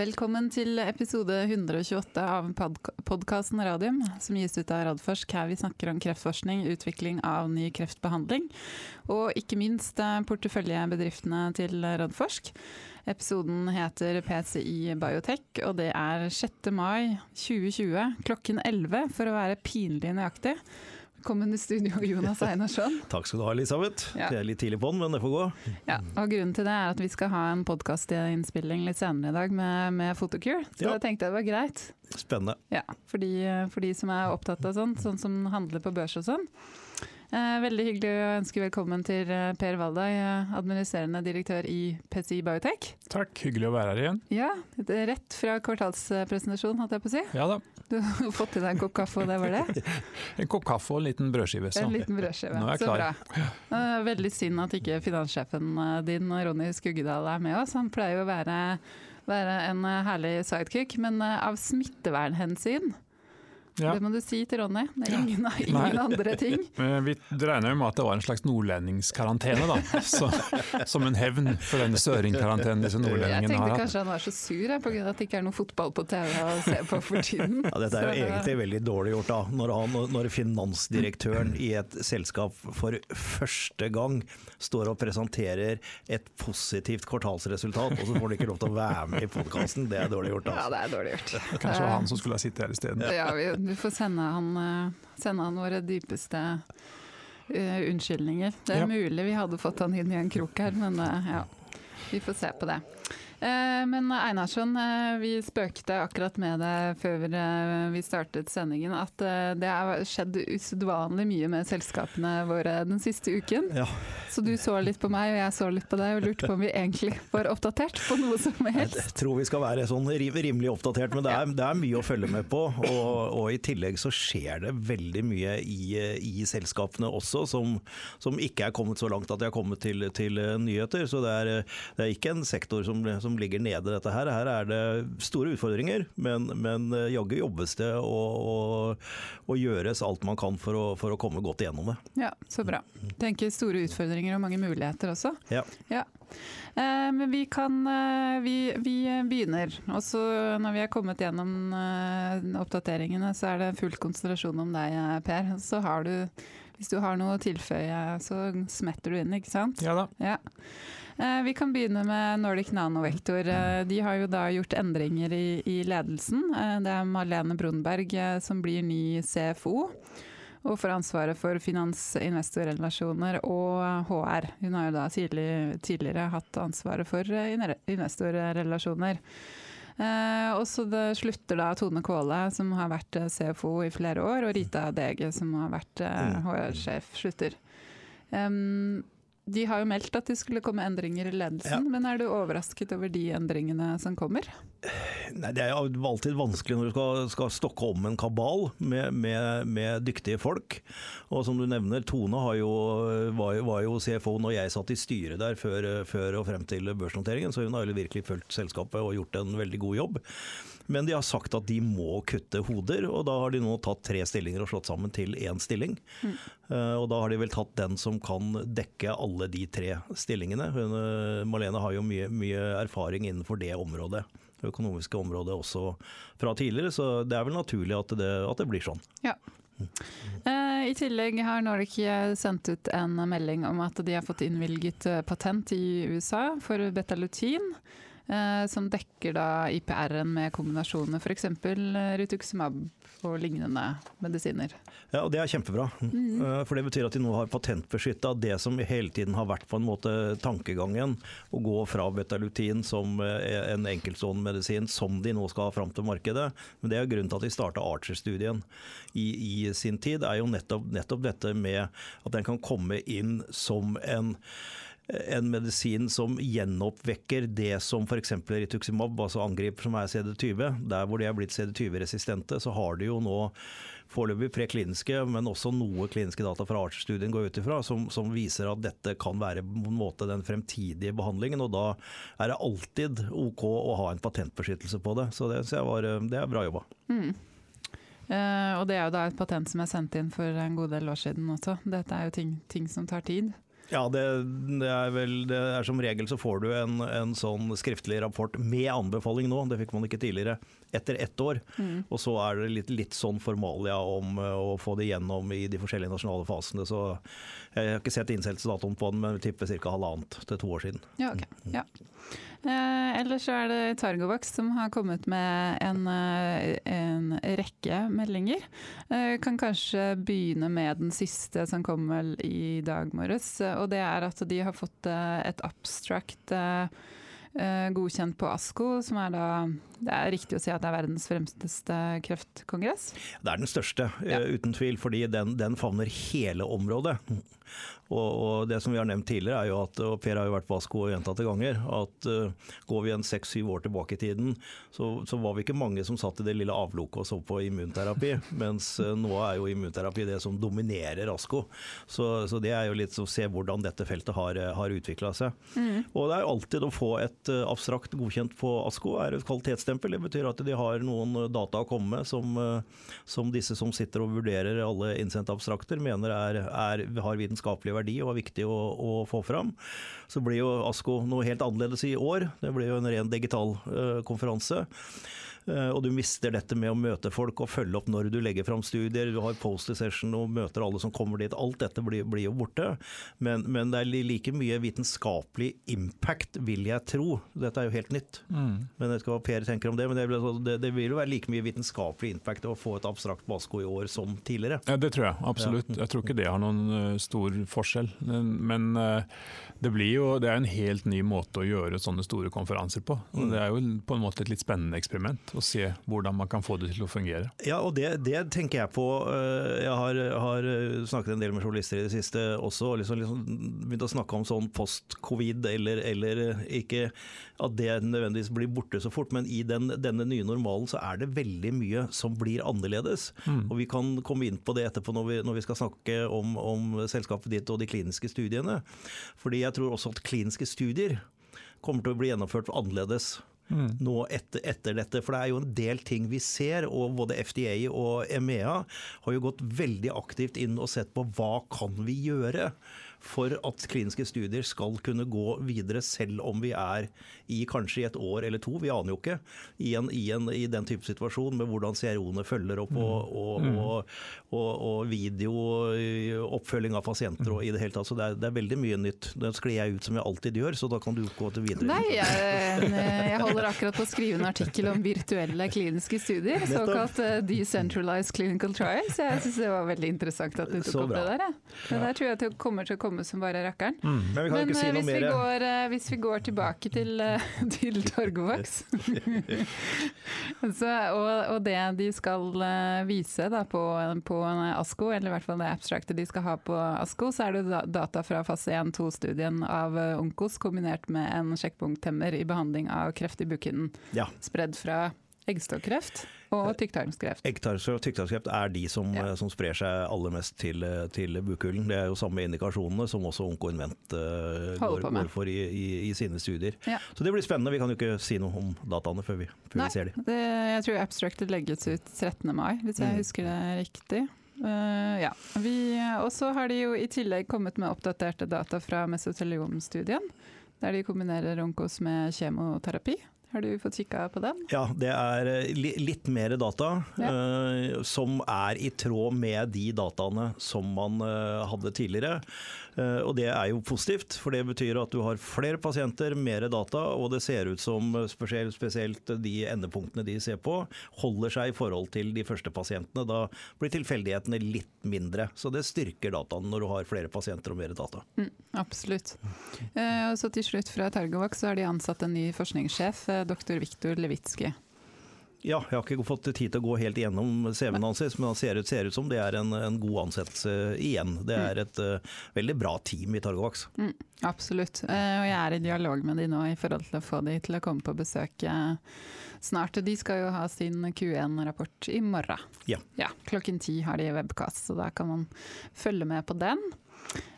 Velkommen til episode 128 av podkasten Radium, som gis ut av Radforsk. Her vi snakker om kreftforskning, utvikling av ny kreftbehandling, og ikke minst eh, porteføljebedriftene til Radforsk. Episoden heter PCI Biotech, og det er 6. mai 2020 klokken 11 for å være pinlig nøyaktig. Velkommen i studio, Jonas Einarsson. Takk skal du ha, Elisabeth. Ja. Det er litt tidlig på den, men det får gå. Ja, og Grunnen til det er at vi skal ha en podkastinnspilling litt senere i dag med, med Photocure. Så ja. jeg tenkte det var greit. Spennende. Ja, for de, for de som er opptatt av sånt, sånn som handler på børs og sånn. Eh, veldig hyggelig å ønske velkommen til eh, Per Valdai, eh, administrerende direktør i PCI Biotech. Takk, hyggelig å være her igjen. Ja, Rett fra kvartalspresentasjon, holdt jeg på å si. Ja da. Du har fått i deg en kopp kaffe, og det var det? en kopp kaffe og en liten brødskive. Så. En liten brødskive. Nå er jeg klar. Så bra. Veldig synd at ikke finanssjefen din, Ronny Skuggedal, er med oss. Han pleier jo å være, være en herlig sidekick, men av smittevernhensyn ja. Det må du si til Ronny. Det er ingen, ingen andre ting. Vi regner jo med at det var en slags nordlendingskarantene, da. Så, som en hevn for den søringkarantenen disse nordlendingene har hatt. Jeg tenkte kanskje han var så sur pga. at det ikke er noe fotball på TV å se på for tiden. Ja, dette er jo egentlig veldig dårlig gjort, da. Når, han, når finansdirektøren i et selskap for første gang står og presenterer et positivt kvartalsresultat, og så får han ikke lov til å være med i podkasten. Det er dårlig gjort. Altså. Ja, det er dårlig gjort. Kanskje det var han som skulle ha sittet her isteden. Ja, vi vi får sende han, eh, sende han våre dypeste uh, unnskyldninger. Det er ja. mulig vi hadde fått han inn i en krok her, men uh, ja. Vi får se på det. Eh, men Einarsson, eh, vi spøkte akkurat med det før eh, vi startet sendingen, at det har skjedd usedvanlig mye med selskapene våre den siste uken. Ja. Så du så litt på meg, og jeg så litt på deg, og lurte på om vi egentlig var oppdatert på noe som helst. Jeg tror vi skal være sånn rimelig oppdatert, men det er, det er mye å følge med på. Og, og, i tillegg så skjer det veldig mye i, i selskapene også, som, som, ikke er kommet så langt at de har kommet til, til nyheter. Så det er, det er ikke en sektor som, som som ligger nede dette her. Her er det store utfordringer, men, men eh, jaggu jobbes det og, og, og, gjøres alt man kan for å, for å, komme godt igjennom det. Ja, Så bra. Tenker store utfordringer og mange muligheter også. Ja. ja. Eh, men vi kan eh, vi, vi begynner. Og så når vi har kommet gjennom eh, oppdateringene, så er det full konsentrasjon om deg, Per. Så har du hvis du har noe å tilføye, så smetter du inn, ikke sant? Ja da. Ja. Eh, vi kan begynne med Nordic Nanovektor. Eh, de har jo da gjort endringer i, i ledelsen. Eh, det er Marlene Brunberg som blir ny CFO. Og får ansvaret for finans-investorrelasjoner og HR. Hun har jo da tidlig, tidligere hatt ansvaret for investorrelasjoner. Eh, og så det slutter da Tone Kvåle, som har vært CFO i flere år, og Rita Dege, som har vært HR-sjef, slutter. Um, de har jo meldt at det skulle komme endringer i ledelsen, ja. men er du overrasket over de endringene som kommer? Nei, Det er jo alltid vanskelig når du skal, skal stokke om en kabal med, med, med, dyktige folk. Og som du nevner, Tone jo, var, var, jo CFO når jeg satt i styret der før, før og frem til børsnoteringen, så hun har jo virkelig fulgt selskapet og gjort en veldig god jobb. Men de har sagt at de må kutte hoder, og da har de nå tatt tre stillinger og slått sammen til én stilling. Mm. Uh, og da har de vel tatt den som kan dekke alle de tre stillingene. Hun, uh, Malene har jo mye, mye, erfaring innenfor det området. Det økonomiske området også fra tidligere, så det er vel naturlig at det, at det blir sånn. Ja. Uh, I tillegg har Nordic sendt ut en melding om at de har fått innvilget patent i USA for betalutin. Eh, som dekker da IPR-en med kombinasjoner, f.eks. Rituximab og lignende medisiner. Ja, og Det er kjempebra. Mm. Eh, for Det betyr at de nå har patentbeskytta det som hele tiden har vært på en måte tankegangen. Å gå fra betalutin som eh, en enkeltstående medisin, som de nå skal ha fram til markedet. Men det er grunnen til at de starta Archer-studien i, i, sin tid, er jo nettopp, nettopp dette med at den kan komme inn som en en medisin som gjenoppvekker det som f.eks. rituximab, altså angriper som er CD20. Der hvor de er blitt CD20-resistente, så har de jo nå foreløpig prekliniske, men også noe kliniske data fra Archer-studien går ut ifra, som, som, viser at dette kan være på en måte den fremtidige behandlingen. og Da er det alltid OK å ha en patentbeskyttelse på det. Så det, så var, det er bra jobba. Mm. Uh, og det er jo da et patent som er sendt inn for en god del år siden også. Dette er jo ting, ting som tar tid. Ja, det, det, er vel det er Som regel så får du en, en, sånn skriftlig rapport med anbefaling nå, det fikk man ikke tidligere, etter ett år. Mm. Og så er det litt, litt, sånn formalia om uh, å få det gjennom i de forskjellige nasjonale fasene. Så jeg har ikke sett innsettelsesdatoen på den, men tipper ca. halvannet til to år siden. Ja, ok. Ja. Eh, ellers så er det Targovax som har kommet med en, eh, en rekke meldinger. Eh, kan kanskje begynne med den siste som kom vel i dag morges. Og det er at de har fått eh, et abstract eh, eh, godkjent på ASKO, som er da Det er riktig å si at det er verdens fremste kreftkongress? Det er den største, ja. uten tvil, fordi den, den favner hele området. Og, og, det som vi har nevnt tidligere, er jo at, og Per har jo vært på ASKO gjentatte ganger, at uh, går vi en seks-syv år tilbake i tiden, så, så, var vi ikke mange som satt i det lille avloket og så på immunterapi. mens uh, nå er jo immunterapi det som dominerer ASKO. Så, så det er jo litt å se hvordan dette feltet har, har utvikla seg. Mm. Og det er jo alltid å få et uh, abstrakt godkjent på ASKO er et kvalitetsstempel. Det betyr at de har noen data å komme med som, som disse som sitter og vurderer alle innsendte abstrakter, mener er, er, har vitenskapelig verdi og var viktig å, å, få fram. Så blir jo ASKO noe helt annerledes i år. Det blir jo en ren digital uh, konferanse. Eh, og du mister dette med å møte folk og følge opp når du legger fram studier. Du har poster session og møter alle som kommer dit. Alt dette blir, blir jo borte. Men, men, det er like mye vitenskapelig impact, vil jeg tro. Dette er jo helt nytt. Mm. Men jeg vet ikke hva Per tenker om det. Men det, det, det, vil jo være like mye vitenskapelig impact å få et abstrakt basko i år som tidligere. Ja, Det tror jeg absolutt. Jeg tror ikke det har noen uh, stor forskjell. Men uh, det blir jo det er en helt ny måte å gjøre sånne store konferanser på. Mm. det er jo på en måte et litt spennende eksperiment og se hvordan man kan få det til å fungere. Ja, og det, det tenker jeg på. Eh, jeg har, har, snakket en del med journalister i det siste også, og liksom, liksom begynt å snakke om sånn post-covid, eller, eller, ikke at det nødvendigvis blir borte så fort, men i den, denne nye normalen så er det veldig mye som blir annerledes. Mm. Og Vi kan komme inn på det etterpå når vi, når vi skal snakke om, om selskapet ditt og de kliniske studiene. Fordi jeg tror også at kliniske studier kommer til å bli gjennomført annerledes mm. nå etter, etter, dette. For det er jo en del ting vi ser, og både FDA og EMEA har jo gått veldig aktivt inn og sett på hva kan vi gjøre for at kliniske studier skal kunne gå videre, selv om vi er i kanskje i et år eller to, vi aner jo ikke, i, en, i, en, i den type situasjon med hvordan CRO-ene følger opp, og, og, og, mm. og, video, oppfølging av pasienter og i det hele tatt. Så det er, det er veldig mye nytt. Det sklir jeg ut som jeg alltid gjør, så da kan du gå til videre. Nei, jeg, jeg holder akkurat på å skrive en artikkel om virtuelle kliniske studier, såkalt uh, decentralized clinical trials. Jeg syns det var veldig interessant at du tok opp det der. Ja. Det der tror jeg det kommer til å komme som bare rakkeren. Mm. Men vi kan Men, ikke si eh, noe mer. Går, eh, hvis vi går tilbake til, eh, til Torgovaks og, og, det de skal vise da, på, på ASKO, eller i hvert fall det abstrakte de skal ha på ASKO, så er det data fra fase 1-2-studien av Onkos kombinert med en sjekkpunkthemmer i behandling av kreft i bukhinnen. Ja. Spredd fra eggstokkreft og tykktarmskreft. Eggtarmskreft og tykktarmskreft er de som, ja. som, sprer seg aller mest til, til bukhulen. Det er jo samme indikasjonene som også Onkoinvent uh, går, går, for i, i, i sine studier. Ja. Så det blir spennende. Vi kan jo ikke si noe om dataene før vi, før vi ser dem. Det, jeg tror abstracted legges ut 13. mai, hvis jeg mm. husker det riktig. Uh, ja. Og så har de jo i tillegg kommet med oppdaterte data fra mesoteliomstudien, der de kombinerer onkos med kjemoterapi. Har du fått kikka på den? Ja, det er eh, litt mer data ja. uh, som er i tråd med de dataene som man uh, hadde tidligere. Uh, og det er jo positivt, for det betyr at du har flere pasienter, mer data, og det ser ut som spesielt, spesielt de endepunktene de ser på, holder seg i forhold til de første pasientene. Da blir tilfeldighetene litt mindre. Så det styrker dataene når du har flere pasienter og mer data. Mm, absolutt. og så til slutt fra Targovac så har de ansatt en ny forskningssjef doktor Viktor Levitsky. Ja, jeg har ikke fått tid til å gå helt igjennom CV-en hans, men han ser ut, ser ut, som det er en, en god ansettelse igjen. Det er mm. et uh, veldig bra team i Targovax. Mm, absolutt, uh, og jeg er i dialog med de nå i forhold til å få de til å komme på besøk uh, snart. De skal jo ha sin Q1-rapport i morgen. Ja. ja. Klokken ti har de webkast, så da kan man følge med på den.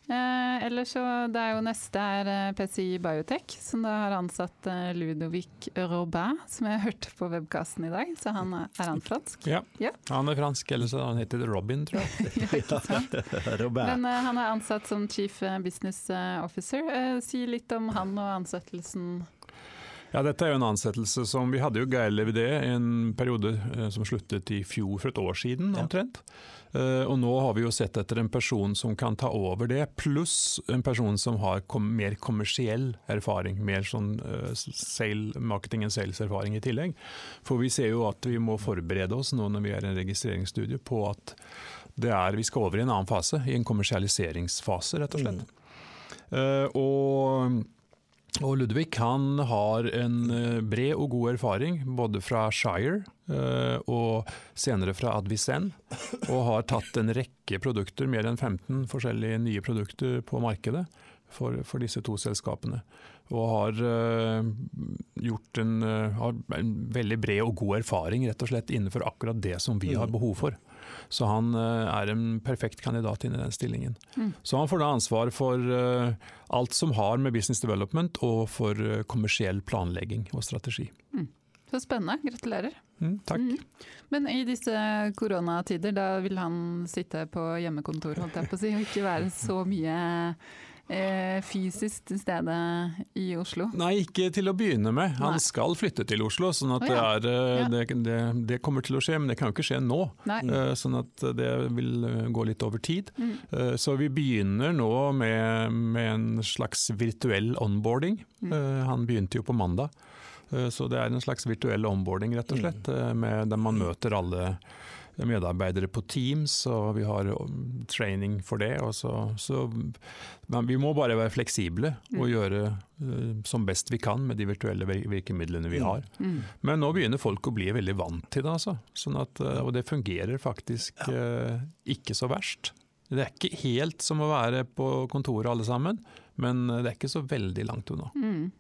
Eh, ellers så, det er jo Neste er eh, PCI Biotech, som da har ansatt eh, Ludovic Robin, som jeg hørte på webkasten i dag. Så han er, er han fransk? Ja. Ja. Han er fransk, eller så han heter Robin, tror jeg. ja, ikke sant? Men eh, han er ansatt som chief eh, business officer. Eh, si litt om han og ansettelsen. Ja, dette er jo en ansettelse som Vi hadde jo Geir Levidé en periode eh, som sluttet i fjor, for et år siden omtrent. Ja. og nå har vi jo sett etter en person som kan ta over det, pluss en person som har kom mer kommersiell erfaring. Mer sånn eh, sale, marketing and sales-erfaring i tillegg. For vi ser jo at vi må forberede oss nå når vi er i en registreringsstudie på at det er, vi skal over i en annen fase, i en kommersialiseringsfase, rett og slett. Eh, og og Ludvig han har en eh, bred og god erfaring, både fra Shire eh, og senere fra Advisen, og har tatt en rekke produkter, mer enn 15 forskjellige nye produkter på markedet for, for disse to selskapene. Og har, eh, gjort en, har en veldig bred og god erfaring rett og slett innenfor akkurat det som vi har behov for. Så han eh, er en perfekt kandidat inn i den stillingen. Mm. Så han får da ansvar for eh, alt som har med business development og for eh, kommersiell planlegging og strategi. Så spennende. Gratulerer. Mm, takk. Mm. Men i disse koronatider, da vil han sitte på hjemmekontor holdt jeg på å si, og ikke være så mye fysisk til stede i Oslo? Nei, ikke til å begynne med. Han Nei. skal flytte til Oslo, sånn at oh, ja. det, er, eh, det, det, det kommer til å skje, men det kan jo ikke skje nå. Nei. Eh, Sånn at det vil eh, gå litt over tid. Mm. Eh, Så vi begynner nå med, med en slags virtuell onboarding. Mm. Eh, Han begynte jo på mandag. Eh, Så det er en slags virtuell onboarding, rett og slett, mm. med, der man møter alle medarbeidere på Teams, og vi har um, training for det. Og så, så, men vi må bare være fleksible og Mm. gjøre eh, som best vi kan med de virtuelle virkemidlene vi Mm. har. Mm. Men nå begynner folk å bli veldig vant til det, altså. Sånn at, eh, og det fungerer faktisk eh, ikke så verst. Det er ikke helt som å være på kontoret alle sammen, men det er ikke så veldig langt unna. Mm.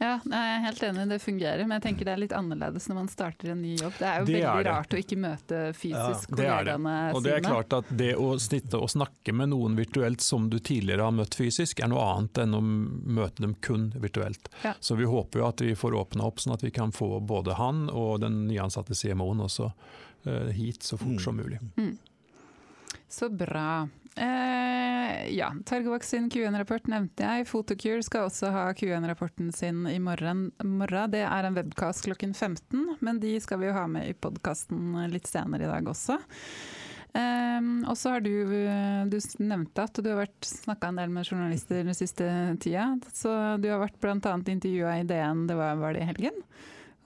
Ja, jeg er helt enig, det fungerer, men jeg tenker det er litt annerledes når man starter en ny jobb. Det er jo Det veldig er rart å ikke møte fysisk ja, kollegaene sine. Og det er klart at det å sitte og snakke med noen virtuelt som du tidligere har møtt fysisk, er noe annet enn å møte dem kun virtuelt. Ja. Så vi håper jo at vi får åpna opp sånn at vi kan få både han og den nyansatte CMO-en også eh, hit så fort Mm. som mulig. Så bra. Eh, ja, Targovax sin Q1-rapport nevnte jeg. Fotokur skal også ha Q1-rapporten sin i morgen. morgen. Det er en webkast klokken 15, men de skal vi jo ha med i podkasten litt senere i dag også. Eh, og så har du, du nevnte at du har vært snakka en del med journalister den siste tida. Så du har vært bl.a. intervjua i DN, det var, var det i helgen,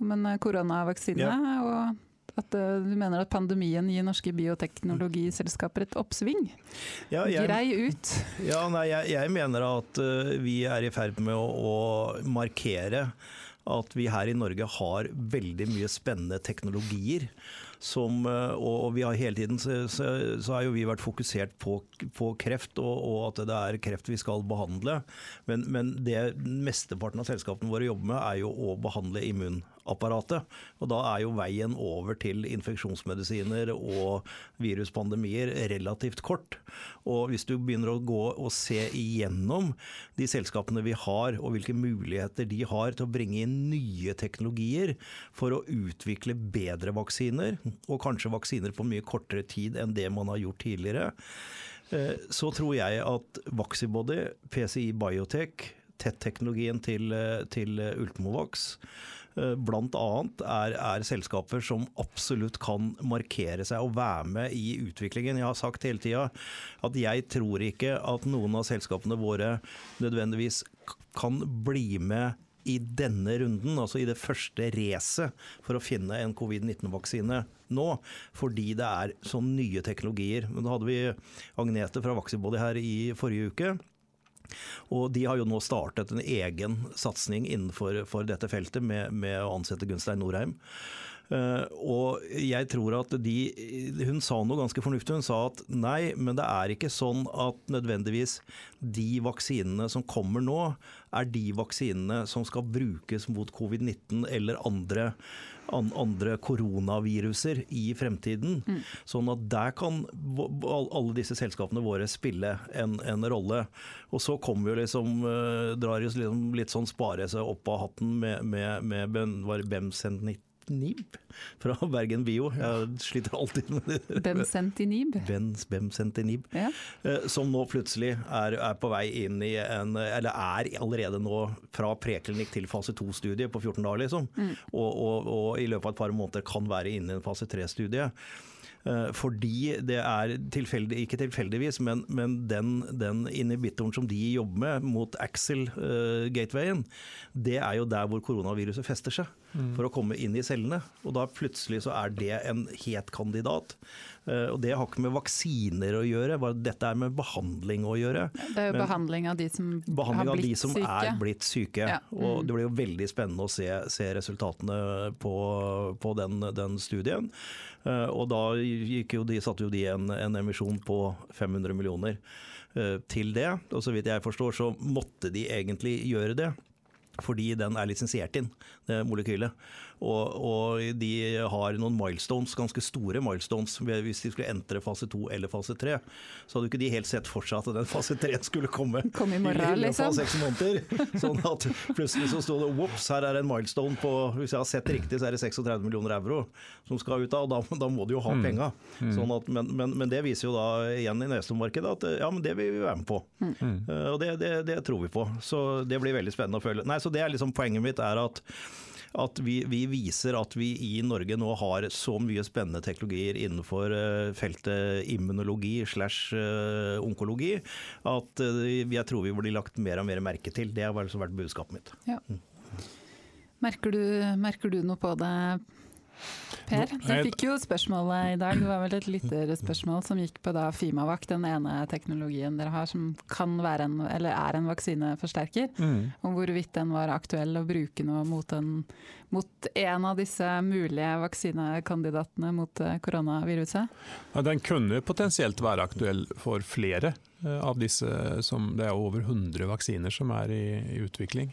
om en koronavaksine. og at eh, du mener at pandemien gir norske bioteknologiselskaper et oppsving? Ja, jeg- Grei ut. Ja, nei, jeg, jeg mener at eh, vi er i ferd med å, å markere at vi her i Norge har veldig mye spennende teknologier. Som, eh, og, vi har hele tiden så, så, så har jo vi vært fokusert på, på kreft, og, og at det er kreft vi skal behandle. Men, men det mesteparten av selskapene våre jobber med, er jo å behandle immunapparatet. Og da er jo veien over til infeksjonsmedisiner og viruspandemier relativt kort. Og hvis du begynner å gå og se igjennom de selskapene vi har, og hvilke muligheter de har til å bringe inn nye teknologier for å utvikle bedre vaksiner, og kanskje vaksiner på mye kortere tid enn det man har gjort tidligere, eh, så tror jeg at Vaxibody, PCI Biotech, TET-teknologien til, eh, til Ultimovax, eh, annet er, er selskaper som absolutt kan markere seg og være med i utviklingen. Jeg har sagt hele tida at jeg tror ikke at noen av selskapene våre nødvendigvis kan bli med i denne runden, altså i det første racet for å finne en covid-19-vaksine nå, fordi det er så nye teknologier. Men da hadde vi Agnete fra Vaxibody her i forrige uke. Og de har jo nå startet en egen satsing innenfor for dette feltet med, med å ansette Gunstein Norheim. Uh, og jeg tror at de Hun sa noe ganske fornuftig. Hun sa at nei, men det er ikke sånn at nødvendigvis de vaksinene som kommer nå, er de vaksinene som skal brukes mot covid-19 eller andre andre koronaviruser i fremtiden. Mm. Sånn at der kan alle disse selskapene våre spille en, en rolle. Og så kommer vi jo liksom, eh, drar jo liksom litt sånn spare seg opp av hatten med, med, med BEMS19. Nib fra Bergen Bio. Jeg sliter alltid med det. Benzentinib? Benzentinib. Ja. Eh, som nå plutselig er, er, på vei inn i en Eller er allerede nå fra preklinikk til fase to-studie på 14 dager, liksom. Mm. Og, og, og, i løpet av et par måneder kan være inne i en fase tre-studie. Eh, fordi det er tilfeldig, ikke tilfeldigvis, men, men den, den, inhibitoren som de jobber med mot Axel-gatewayen, eh, det er jo der hvor koronaviruset fester seg for å komme inn i cellene. Og da plutselig så er det en het kandidat. Eh, og det har ikke med vaksiner å gjøre, bare dette er med behandling å gjøre. Det er jo Men, behandling av de som har blitt av de som syke. er blitt syke. Ja. Mm. Og det blir jo veldig spennende å se, se resultatene på, på den, den studien. Eh, og da jo de, satte jo de en, en, emisjon på 500 millioner eh, til det. Og så vidt jeg forstår så måtte de egentlig gjøre det. Fordi den er lisensiert inn, det molekylet. Og, og, de har noen milestones, ganske store milestones. Hvis de skulle entre fase to eller fase tre, så hadde ikke de helt sett for seg at den fase tre skulle komme Kom i morgen, i liksom. seks måneder. Sånn at plutselig så sto det ops, her er en milestone på hvis jeg har sett riktig, så er det 36 millioner euro som skal ut av, og da, da må de jo ha mm. penga. Mm. Sånn men, men, men, det viser jo da igjen i Nestum-markedet at ja, men det vil vi være med på. Mm. Uh, og det, det, det, tror vi på. Så det blir veldig spennende å følge. Nei, så det er liksom Poenget mitt er at at vi, vi, viser at vi i Norge nå har så mye spennende teknologier innenfor eh, feltet immunologi slash eh, onkologi, at eh, jeg tror vi blir lagt mer og mer merke til. Det har altså vært budskapet mitt. Ja. Mm. Merker, du, merker du noe på det Per, du fikk jo spørsmålet i dag. Det var vel et lytterspørsmål som gikk på da Fimavac, den ene teknologien dere har som kan være en, eller er en vaksineforsterker. Mm. Om hvorvidt den var aktuell å bruke nå mot en, mot en av disse mulige vaksinekandidatene mot eh, koronaviruset? Ja, den kunne potensielt være aktuell for flere eh, av disse. Som, det er over 100 vaksiner som er i, i utvikling.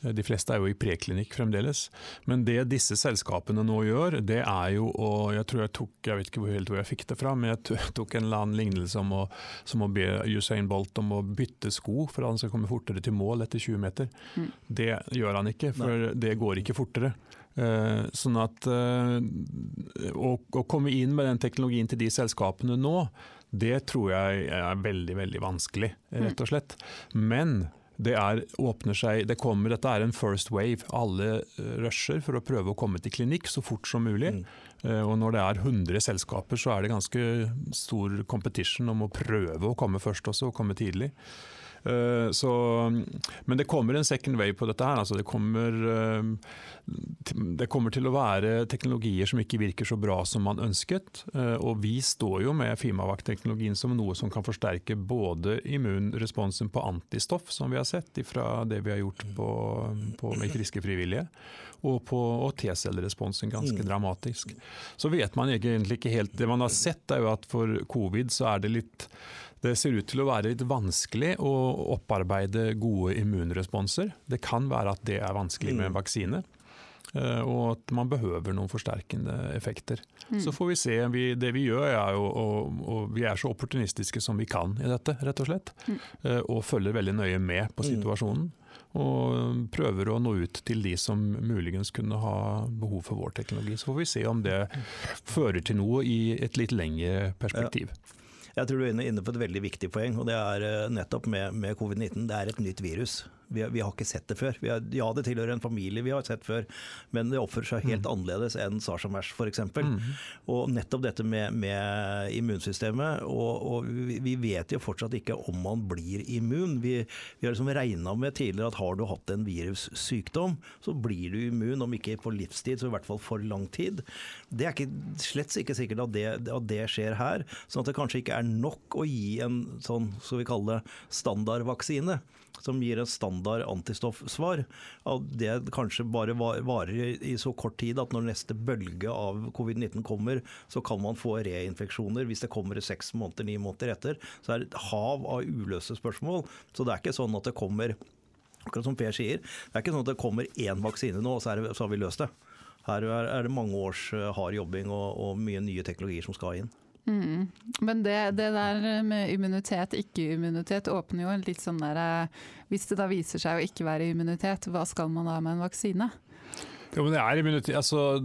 De fleste er jo i preklinikk fremdeles. Men det disse selskapene nå gjør, det er jo å Jeg tror jeg tok, jeg vet ikke helt hvor jeg fikk det fra, men jeg tok en eller annen lignelse om å, som å be Usain Bolt om å bytte sko for at han skal komme fortere til mål etter 20 meter. Mm. Det gjør han ikke, for Nei. det går ikke fortere. Uh, sånn at uh, å, å, komme inn med den teknologien til de selskapene nå, det tror jeg er veldig veldig vanskelig, rett og slett. Men det er, åpner seg, det kommer, Dette er en first wave. Alle eh, rusher for å prøve å komme til klinikk så fort som mulig. Mm. Uh, og når det er 100 selskaper, så er det ganske stor competition om å prøve å komme først også, og komme tidlig. Uh, så, men det kommer en second wave på dette. her. Altså det, kommer, uh, det, kommer, til å være teknologier som ikke virker så bra som man ønsket. Uh, og vi står jo med Fimavac-teknologien som noe som kan forsterke både immunresponsen på antistoff, som vi har sett fra det vi har gjort på, på med friske frivillige, og på T-celleresponsen ganske mm. dramatisk. Så vet man egentlig ikke helt Det man har sett, er jo at for covid så er det litt det ser ut til å være litt vanskelig å opparbeide gode immunresponser. Det kan være at det er vanskelig med en mm. vaksine. Eh, og at man behøver noen forsterkende effekter. Mm. Så får vi se. Vi, det vi gjør er jo og, og vi er så opportunistiske som vi kan i dette, rett og slett. Mm. Eh, og følger veldig nøye med på situasjonen. Og prøver å nå ut til de som muligens kunne ha behov for vår teknologi. Så får vi se om det fører til noe i et litt lengre perspektiv. Ja. Jeg tror du er inne på et veldig viktig poeng, og det er eh, nettopp med, med covid-19. Det er et nytt virus. Vi, vi, har ikke sett det før. Har, ja, det tilhører en familie vi har sett før, men det oppfører seg helt mm. annerledes enn SARS-MERS f.eks. Mm. Og nettopp dette med, med immunsystemet. Og, og vi, vi, vet jo fortsatt ikke om man blir immun. Vi, vi har liksom regna med tidligere at har du hatt en virussykdom, så blir du immun, om ikke på livstid, så i hvert fall for lang tid. Det er ikke, slett ikke sikkert at det, at det skjer her. sånn at det kanskje ikke er nok å gi en sånn, skal vi kalle det, standardvaksine. Som gir en standard antistoffsvar. Det kanskje bare varer i så kort tid at når neste bølge av covid-19 kommer, så kan man få reinfeksjoner hvis det kommer seks måneder, ni måneder etter. Så er det et hav av uløse spørsmål. Så det er ikke sånn at det kommer akkurat som Per sier, det er ikke sånn at det kommer én vaksine nå, og så, det, så har vi løst det. Her er det mange års eh, hard jobbing og, og mye nye teknologier som skal inn. Mm. Men det, det, der med immunitet, ikke-immunitet, åpner jo en litt sånn der eh, Hvis det da viser seg å ikke være immunitet, hva skal man da med en vaksine? Jo, men det, er immunitet, altså,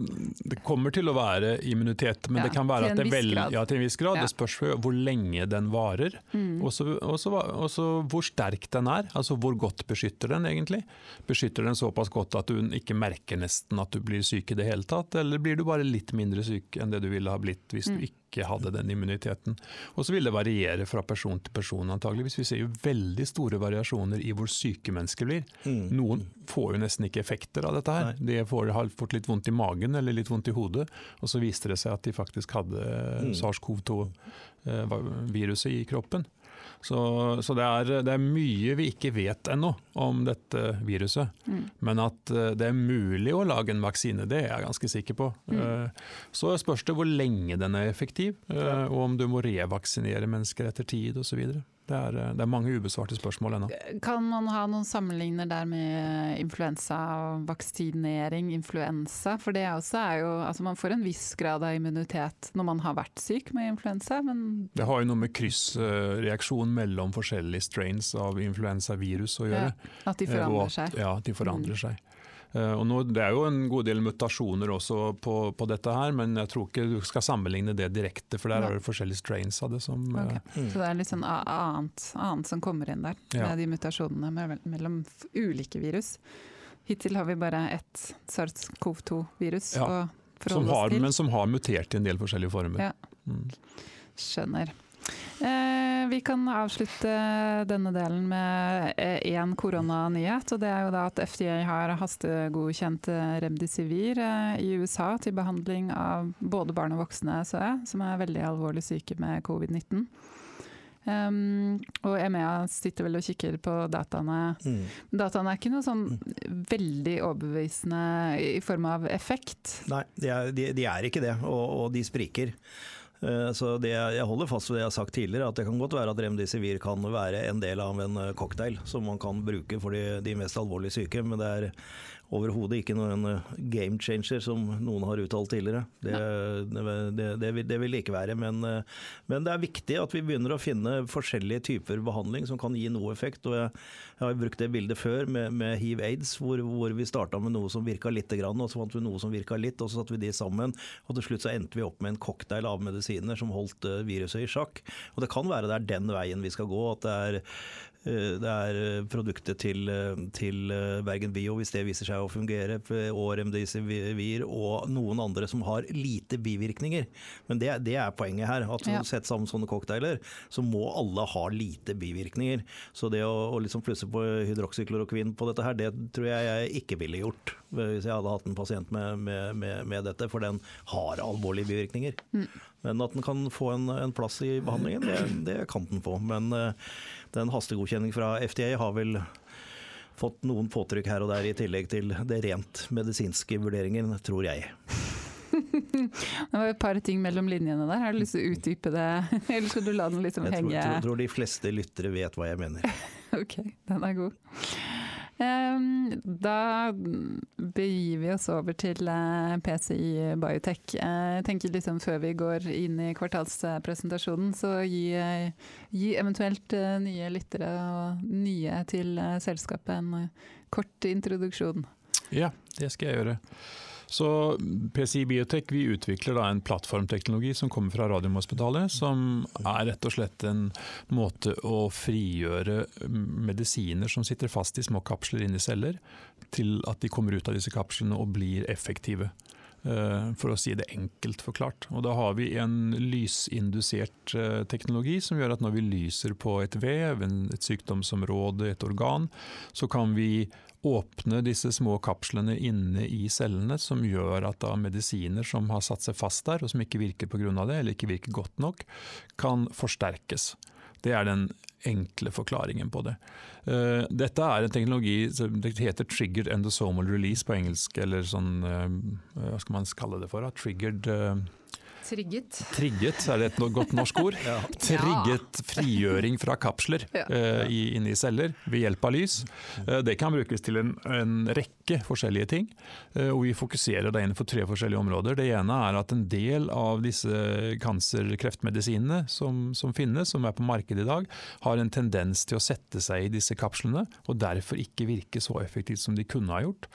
det kommer til å være immunitet, men ja, det kan være at det vel, ja, til en viss grad. Ja. Det spørs hvor lenge den varer, mm. og så hvor sterk den er. Altså Hvor godt beskytter den egentlig? Beskytter den såpass godt at du ikke merker nesten at du blir syk i det hele tatt, eller blir du bare litt mindre syk enn det du ville ha blitt hvis mm. du ikke ikke hadde den immuniteten. Og så vil det variere fra person til person antageligvis. Vi ser jo veldig store variasjoner i hvor syke mennesker blir. Mm. Noen får jo nesten ikke effekter av dette her. Nei. De får, har fått litt vondt i magen eller litt vondt i hodet, og så viste det seg at de faktisk hadde mm. SARS-CoV-2-viruset eh, i kroppen. Så, så det, er, det, er, mye vi ikke vet ennå om dette viruset. Mm. Men at eh, det er mulig å lage en vaksine, det er jeg ganske sikker på. Mm. Eh, så spørs det hvor lenge den er effektiv, eh, og om du må revaksinere mennesker etter tid osv. Det er, det er, mange ubesvarte spørsmål ennå. Kan man ha noen sammenligner der med influensa og vaksinering, influensa? For det også er jo Altså man får en viss grad av immunitet når man har vært syk med influensa, men Det har jo noe med kryssreaksjon mellom forskjellige strains av influensavirus å gjøre. Ja, at de forandrer eh, seg. Ja, at de forandrer mm. seg. Eh, og nå, det er jo en god del mutasjoner også på, på, dette her, men jeg tror ikke du skal sammenligne det direkte, for der ja. er det forskjellige strains av det. Som, okay. mm. Så det er litt sånn annet, annet som kommer inn der, ja. med de mutasjonene mellom ulike virus. Hittil har vi bare ett SARS-CoV-2-virus ja. å forholde oss til. Men som har mutert i en del forskjellige former. Ja. Mm. Skjønner. Eh, vi kan avslutte denne delen med én koronanyhet. og Det er jo da at FDA har hastegodkjent eh, Remdesivir eh, i USA til behandling av både barn og voksne SØE, som er veldig alvorlig syke med covid-19. Um, og EMEA sitter vel og kikker på dataene. Mm. Dataene er ikke noe sånn veldig overbevisende i form av effekt? Nei, de er, de, de er ikke det, og, og de spriker. Eh, så det, jeg holder fast ved det jeg har sagt tidligere, at det kan godt være at remdesivir kan være en del av en eh, cocktail som man kan bruke for de, de mest alvorlig syke. Men det er overhodet ikke noen eh, game changer, som noen har uttalt tidligere. Det, det, det, det vil det ikke være. Men, eh, men, det er viktig at vi begynner å finne forskjellige typer behandling som kan gi noe effekt. og Jeg, jeg har brukt det bildet før med, med hiv-aids, hvor, hvor, vi starta med noe som virka litt, og så fant vi noe som virka litt, og så satte vi de sammen. og Til slutt så endte vi opp med en cocktail av medisiner som holdt eh, viruset i sjakk. Og Det kan være det er den veien vi skal gå. at det er det er eh, produktet til, eh, til, Bergen Bio, hvis det viser seg å fungere, og Remdesivir og noen andre som har lite bivirkninger. Men det, det er poenget her. at ja. Sett sammen sånne cocktailer, så må alle ha lite bivirkninger. Så det å, å liksom plusse på hydroksyklorokvin på dette her, det tror jeg jeg ikke ville gjort hvis jeg hadde hatt en pasient med, med, med, med dette, for den har alvorlige bivirkninger. Mm. Men at den kan få en, en plass i behandlingen, det, det, kan den få. Men uh, den hastegodkjenning fra FDA har vel fått noen påtrykk her og der, i tillegg til det rent medisinske vurderingen, tror jeg. det var et par ting mellom linjene der. Har du lyst til å utdype det, eller skal du la den liksom henge? Jeg tror, tror de fleste lyttere vet hva jeg mener. ok, den er god. Da begir vi oss over til eh, PCI Biotech. Jeg tenker liksom Før vi går inn i kvartalspresentasjonen, så gi, gi eventuelt eh, nye lyttere og nye til eh, selskapet en kort introduksjon. Ja, det skal jeg gjøre. Så PCI Biotech vi utvikler en plattformteknologi som kommer fra Radiumhospitalet, som er rett og slett en måte å frigjøre medisiner som sitter fast i små kapsler inni celler, til at de kommer ut av disse kapslene og blir effektive eh, for å si det enkelt forklart. Og da har vi en lysindusert eh, teknologi som gjør at når vi lyser på et vev, et sykdomsområde, et organ, så kan vi åpne disse små kapslene inne i cellene, som gjør at da medisiner som har satt seg fast der, og som ikke virker pga. det, eller ikke virker godt nok, kan forsterkes. Det er den enkle forklaringen på det. Uh, dette er en teknologi som heter triggered endosomal release på engelsk, eller sånn uh, Hva skal man kalle det for? Triggered uh, Trigget. Trigget, er det et godt norsk ord? ja. Trigget frigjøring fra kapsler ja. uh, inni celler ved hjelp av lys. Uh, det kan brukes til en, en rekke forskjellige ting. Uh, og Vi fokuserer da innenfor tre forskjellige områder. Det ene er at en del av disse cancer-kreftmedisinene som, som, finnes, som er på markedet i dag, har en tendens til å sette seg i disse kapslene, og derfor ikke virke så effektivt som de kunne ha gjort.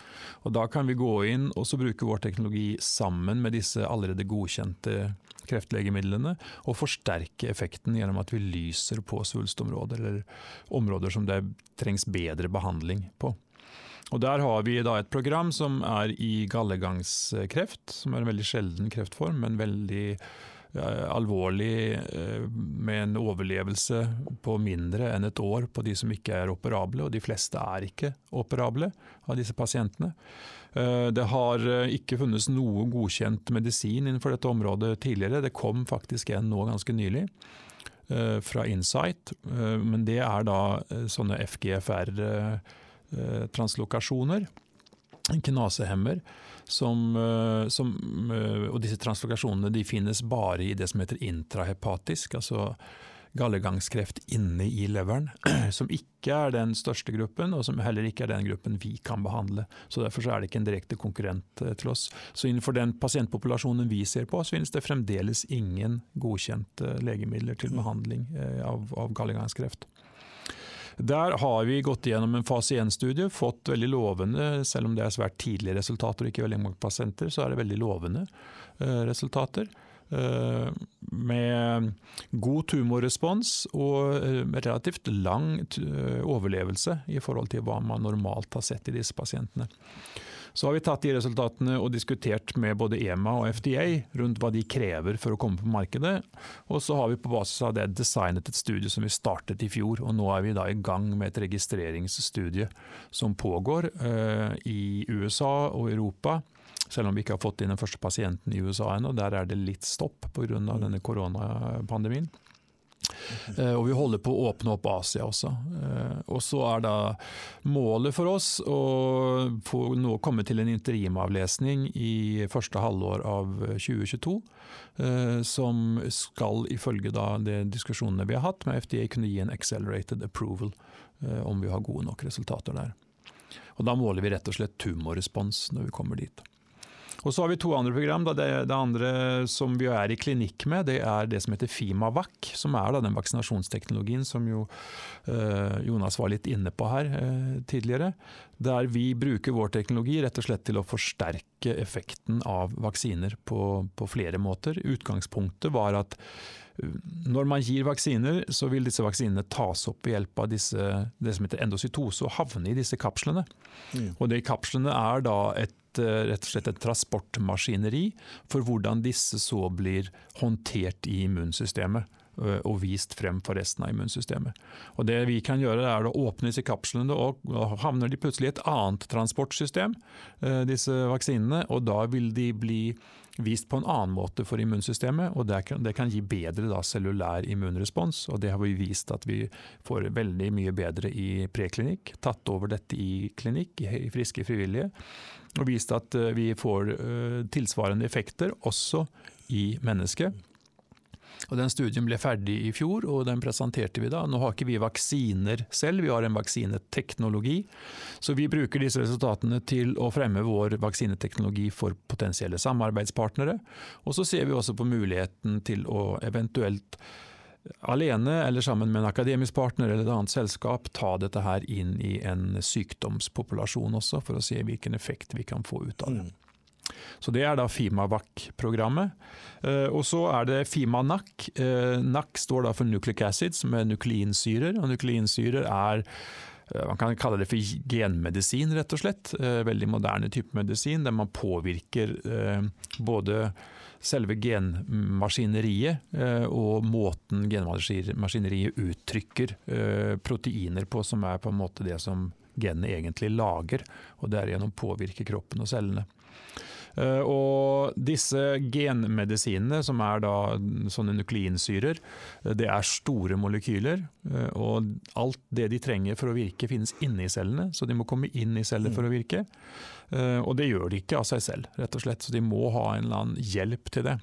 Og Da kan vi gå inn og bruke vår teknologi sammen med disse allerede godkjente kreftlegemidlene, og forsterke effekten gjennom at vi lyser på svulstområder, eller områder som det trengs bedre behandling på. Og Der har vi et program som er i gallegangskreft, som er en veldig sjelden kreftform, men veldig uh, alvorlig uh, med en overlevelse på mindre enn et år på de som ikke er operable, og de fleste er ikke operable av disse pasientene. Eh, det har eh, ikke funnes noe godkjent medisin innenfor dette området tidligere. Det kom faktisk en nå ganske nylig eh, fra Insight, men det er da sånne FGFR-translokasjoner, knasehemmer. Som, som, og disse translokasjonene finnes bare i det som heter intrahepatisk, altså gallegangskreft inne i leveren, som ikke er den største gruppen, og som heller ikke er den gruppen vi kan behandle. Så Derfor så er det ikke en direkte konkurrent eh, til oss. Så Innenfor den pasientpopulasjonen vi ser på, så finnes det fremdeles ingen godkjente legemidler til behandling eh, av, av gallegangskreft. Der har vi gått gjennom en fase 1-studie, fått veldig lovende, selv om det er svært tidlige resultater og ikke veldig mange pasienter, så er det veldig lovende eh, resultater. Eh, med god tumorrespons og eh, relativt lang eh, overlevelse i forhold til hva man normalt har sett i disse pasientene. Så har vi tatt de resultatene og diskutert med både EMA og FDA rundt hva de krever for å komme på markedet. Og så har vi på basis av det designet et studie som vi startet i fjor. Og nå er vi da i gang med et registreringsstudie som pågår i USA og Europa selv om vi ikke har fått inn den første pasienten i USA ennå. Der er det litt stopp pga. denne koronapandemien. Uh, og vi holder på å åpne opp Asia også. Uh, og så er da målet for oss å få nå komme til en interimavlesning i første halvår av 2022. Uh, som skal ifølge da de diskusjonene vi har hatt med FDA kunne gi en accelerated approval om vi har gode nok resultater der. Og Da måler vi rett og slett tumorrespons når vi kommer dit. Og så har vi to andre program. Det, det, andre som vi er i klinikk med, det er det som heter Fimavac. Som er den vaksinasjonsteknologien som jo eh, Jonas var litt inne på her eh, tidligere. Der vi bruker vår teknologi rett og slett til å forsterke effekten av vaksiner på, på flere måter. Utgangspunktet var at eh, når man gir vaksiner, så vil disse vaksinene tas opp ved hjelp av disse, det som heter endocytose og havne i disse kapslene. Mm. Og de kapslene er da et Eh, rett og slett et transportmaskineri for hvordan disse så blir håndtert i immunsystemet eh, og vist frem for resten av immunsystemet. Og Det vi kan gjøre er å åpne disse kapslene, og havner de plutselig i et annet transportsystem, eh, disse vaksinene. og Da vil de bli vist på en annen måte for immunsystemet, og det kan, det kan gi bedre da, cellulær immunrespons. og Det har vi vist at vi får veldig mye bedre i preklinikk. Tatt over dette i klinikk, i friske frivillige og vist at eh, vi får eh, tilsvarende effekter også i mennesket. Og Den studien ble ferdig i fjor, og den presenterte vi da. Nå har ikke vi vaksiner selv, vi har en vaksineteknologi. Så vi bruker disse resultatene til å fremme vår vaksineteknologi for potensielle samarbeidspartnere. Og så ser vi også på muligheten til å eventuelt alene eller sammen med en akademisk partner eller et annet selskap ta dette her inn i en sykdomspopulasjon også, for å se hvilken effekt vi kan få ut av det. Mm. Så Det er da FIMAVAC-programmet. Eh, og så er det FIMA-NAC. Eh, NAC står da for nucleic acid, som er nukleinsyrer. og Nukleinsyrer er eh, man kan kalle det for genmedisin, rett og slett. Veldig moderne type medisin, der man påvirker både selve genmaskineriet eh, og måten genmaskineriet uttrykker eh, proteiner på, som er på en måte det som genene egentlig lager, og derigjennom påvirker kroppen og cellene. Eh, og disse genmedisinene, som er da sånne nukleinsyrer, eh, det er store molekyler. eh, Og alt det de trenger for å virke, finnes inne i cellene, så de må komme inn i celler for å virke. Og det gjør de ikke av seg selv, rett og slett. Så de må ha en eller annen hjelp til det.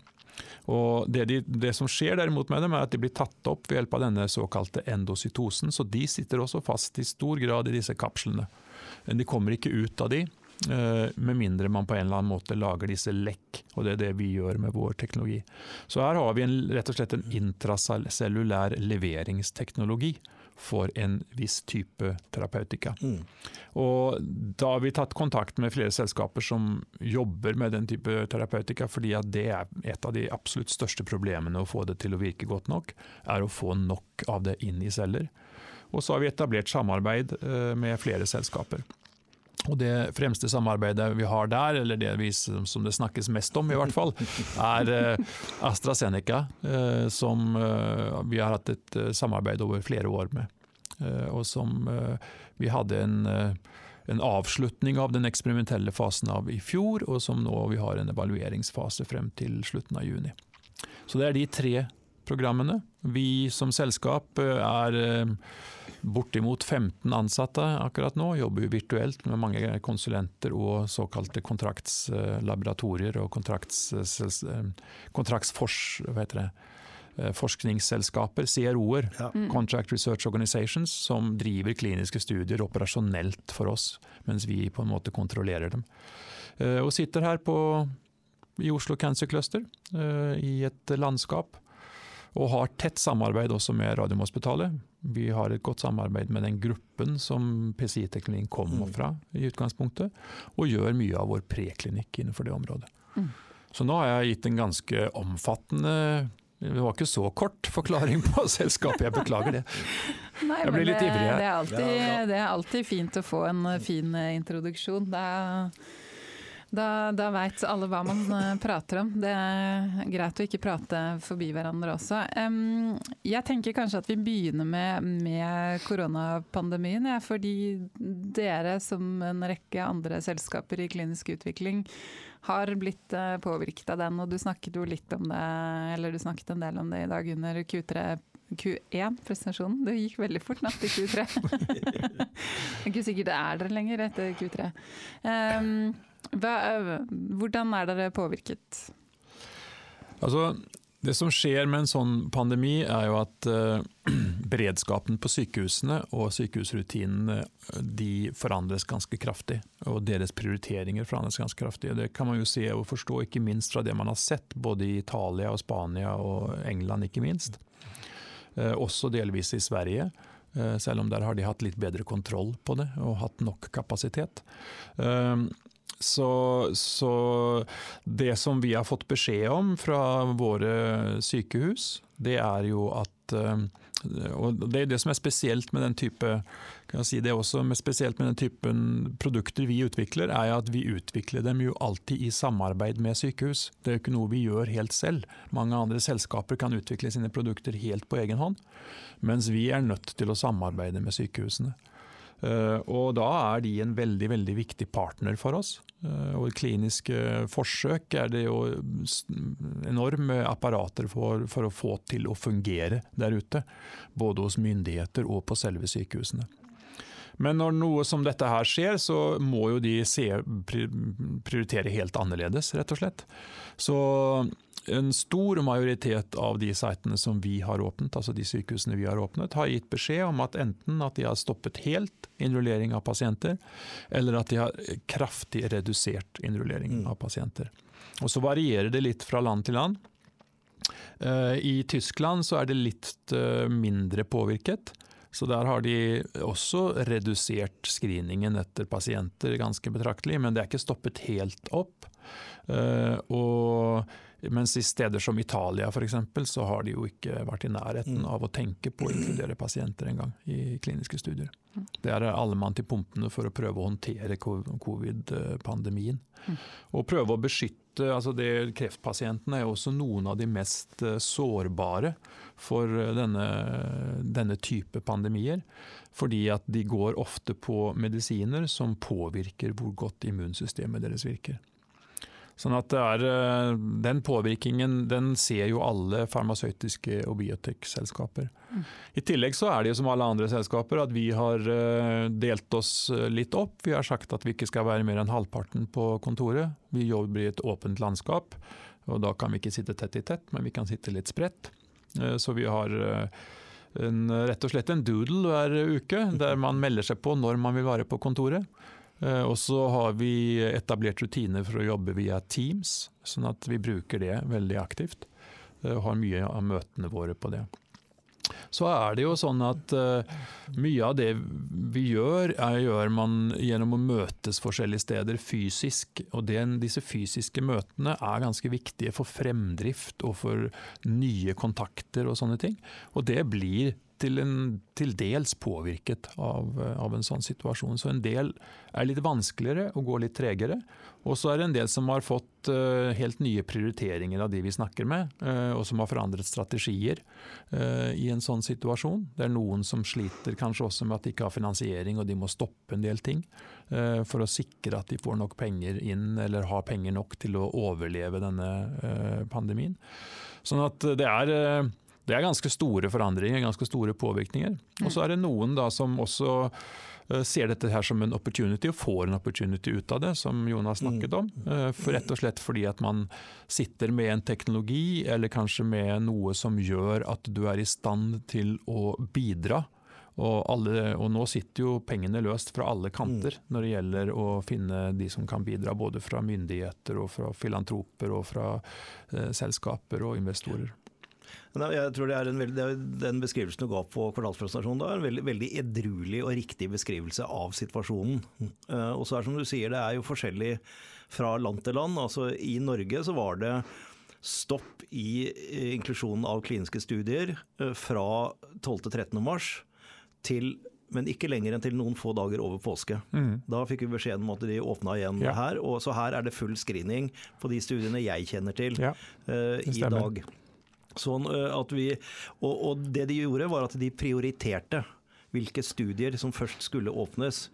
Og det, de, det som skjer derimot med dem, er at de blir tatt opp ved hjelp av denne såkalte endocytosen. Så de sitter også fast i stor grad i disse kapslene. De kommer ikke ut av de, med mindre man på en eller annen måte lager disse lekk. Og det er det vi gjør med vår teknologi. Så her har vi en, rett og slett en intracellulær leveringsteknologi for en viss type terapeutika. Mm. Og da har vi tatt kontakt med flere selskaper som jobber med den type terapeutika, fordi det er et av de absolutt største problemene å få det til å virke godt nok, er å få nok av det inn i celler. Og så har vi etablert samarbeid eh, med flere selskaper. Og Det fremste samarbeidet vi har der, eller det vi, som det snakkes mest om i hvert fall, er eh, AstraZeneca, eh, som eh, vi har hatt et samarbeid over flere år med. Og som vi hadde en, en avslutning av den eksperimentelle fasen av i fjor, og som nå vi har en evalueringsfase frem til slutten av juni. Så det er de tre programmene. Vi som selskap er bortimot 15 ansatte akkurat nå. Jobber jo virtuelt med mange konsulenter og såkalte kontraktslaboratorier og kontrakts, eh, CRO-er, Ja. Contract Research Organizations, som driver kliniske studier operasjonelt for oss, mens vi på en måte kontrollerer dem. Eh, Og sitter her på, i Oslo Cancer Cluster, eh, i et landskap. Og har tett samarbeid også med Radiumhospitalet. Vi har et godt samarbeid med den gruppen som PCI-teknologien kommer Mm. fra i utgangspunktet, og gjør mye av vår preklinikk innenfor det området. Mm. Så nå har jeg gitt en ganske omfattende det var ikke så kort forklaring på selskapet, jeg beklager det. Nei, Jeg blir litt ivrig her. Det er, alltid, det er alltid fint å få en eh, fin introduksjon. introduksjon. Da, da, da veit alle hva man eh, prater om. Det er greit å ikke prate forbi hverandre også. Jeg tenker kanskje at vi begynner med, med koronapandemien. Ja, fordi dere, som en rekke andre selskaper i klinisk utvikling, har blitt uh, påvirket av den. Og du snakket jo litt om det, eller du snakket en del om det i dag under Q3 Q1-presentasjonen. Det gikk veldig fort natt til Q3. det er ikke sikkert det er dere lenger etter Q3. Um, hva, hvordan er dere påvirket? Altså, det som skjer med en sånn pandemi, er jo at uh, beredskapen på sykehusene og sykehusrutinene de forandres ganske kraftig. Og deres prioriteringer forandres ganske kraftig. Det kan man jo se og forstå, ikke minst fra det man har sett både i Italia og Spania og England, ikke minst. Uh, også delvis i Sverige. eh, Selv om der har de hatt litt bedre kontroll på det og hatt nok kapasitet. Så, så det som vi har fått beskjed om fra våre sykehus, det er jo at eh, og Det er det som er spesielt med den type kan jeg si det også, men spesielt med den typen produkter vi utvikler, er at vi utvikler dem jo alltid i samarbeid med sykehus. Det er jo ikke noe vi gjør helt selv. Mange andre selskaper kan utvikle sine produkter helt på egen hånd, mens vi er nødt til å samarbeide med sykehusene. Eh, og da er de en veldig veldig viktig partner for oss. Eh, og i kliniske forsøk er det jo enorme apparater for, for å få til å fungere der ute. Både hos myndigheter og på selve sykehusene. Men når noe som dette her skjer, så må jo de se, prioritere helt annerledes, rett og slett. Så en stor majoritet av de sitene som vi har åpnet, altså de sykehusene vi har åpnet, har gitt beskjed om at enten at de har stoppet helt innrullering av pasienter, eller at de har kraftig redusert innrullering Mm. av pasienter. Og så varierer det litt fra land til land. Eh, I Tyskland så er det litt eh, mindre påvirket. Så der har de også redusert screeningen etter pasienter ganske betraktelig, men det er ikke stoppet helt opp. Eh, og mens i steder som Italia f.eks. så har de jo ikke vært i nærheten Mm. av å tenke på å inkludere pasienter engang i kliniske studier. Det er alle mann til pumpene for å prøve å håndtere covid-pandemien. Mm. Og prøve å beskytte altså det, Kreftpasientene er jo også noen av de mest eh, sårbare for eh, denne, denne type pandemier. Fordi at de går ofte på medisiner som påvirker hvor godt immunsystemet deres virker. Sånn at det er, eh, Den påvirkningen den ser jo alle farmasøytiske og biotekselskaper. Mm. I tillegg så er det jo som alle andre selskaper at vi har eh, delt oss eh, litt opp. Vi har sagt at vi ikke skal være mer enn halvparten på kontoret. Vi jobber i et åpent landskap. og Da kan vi ikke sitte tett i tett, men vi kan sitte litt spredt. Så vi har en, rett og slett en doodle hver uke, der man melder seg på når man vil være på kontoret. Eh, og så har vi etablert rutiner for å jobbe via Teams, sånn at vi bruker det veldig aktivt. Og eh, har mye av møtene våre på det. Så er det jo sånn at uh, mye av det vi gjør, er, gjør man gjennom å møtes forskjellige steder fysisk. Og den, disse fysiske møtene er ganske viktige for fremdrift og for nye kontakter og sånne ting. Og det blir til, en, til dels påvirket av, av, en sånn situasjon. Så en del er litt vanskeligere og går litt tregere. Og så er det en del som har fått uh, helt nye prioriteringer av de vi snakker med, uh, og som har forandret strategier i en sånn situasjon. Det er noen som sliter kanskje også med at de ikke har finansiering og de må stoppe en del ting for å sikre at de får nok penger inn eller har penger nok til å overleve denne pandemien. Sånn at det er det er ganske store forandringer, ganske store påvirkninger. Og så er det noen da som også eh, ser dette her som en opportunity, og får en opportunity ut av det, som Jonas snakket om. Mm. Eh, for rett og slett fordi at man sitter med en teknologi, eller kanskje med noe som gjør at du er i stand til å bidra. Og, alle, og, nå sitter jo pengene løst fra alle kanter mm. når det gjelder å finne de som kan bidra, både fra myndigheter og fra filantroper og fra eh, selskaper og investorer. Jeg tror det er en veldig, Den beskrivelsen du ga på kvartalspresentasjonen, er en veldig, veldig edruelig og riktig beskrivelse av situasjonen. Eh, og så er som du sier, det er jo forskjellig fra land til land. Altså I Norge så var det stopp i inklusjonen av kliniske studier eh, fra 12.-13. mars til men ikke lenger enn til noen få dager over påske. Mm. Da fikk vi beskjed om at de åpna igjen ja. her. og Så her er det full screening på de studiene jeg kjenner til ja, uh, i dag. Sånn at vi, og, og det de gjorde, var at de prioriterte hvilke studier som først skulle åpnes.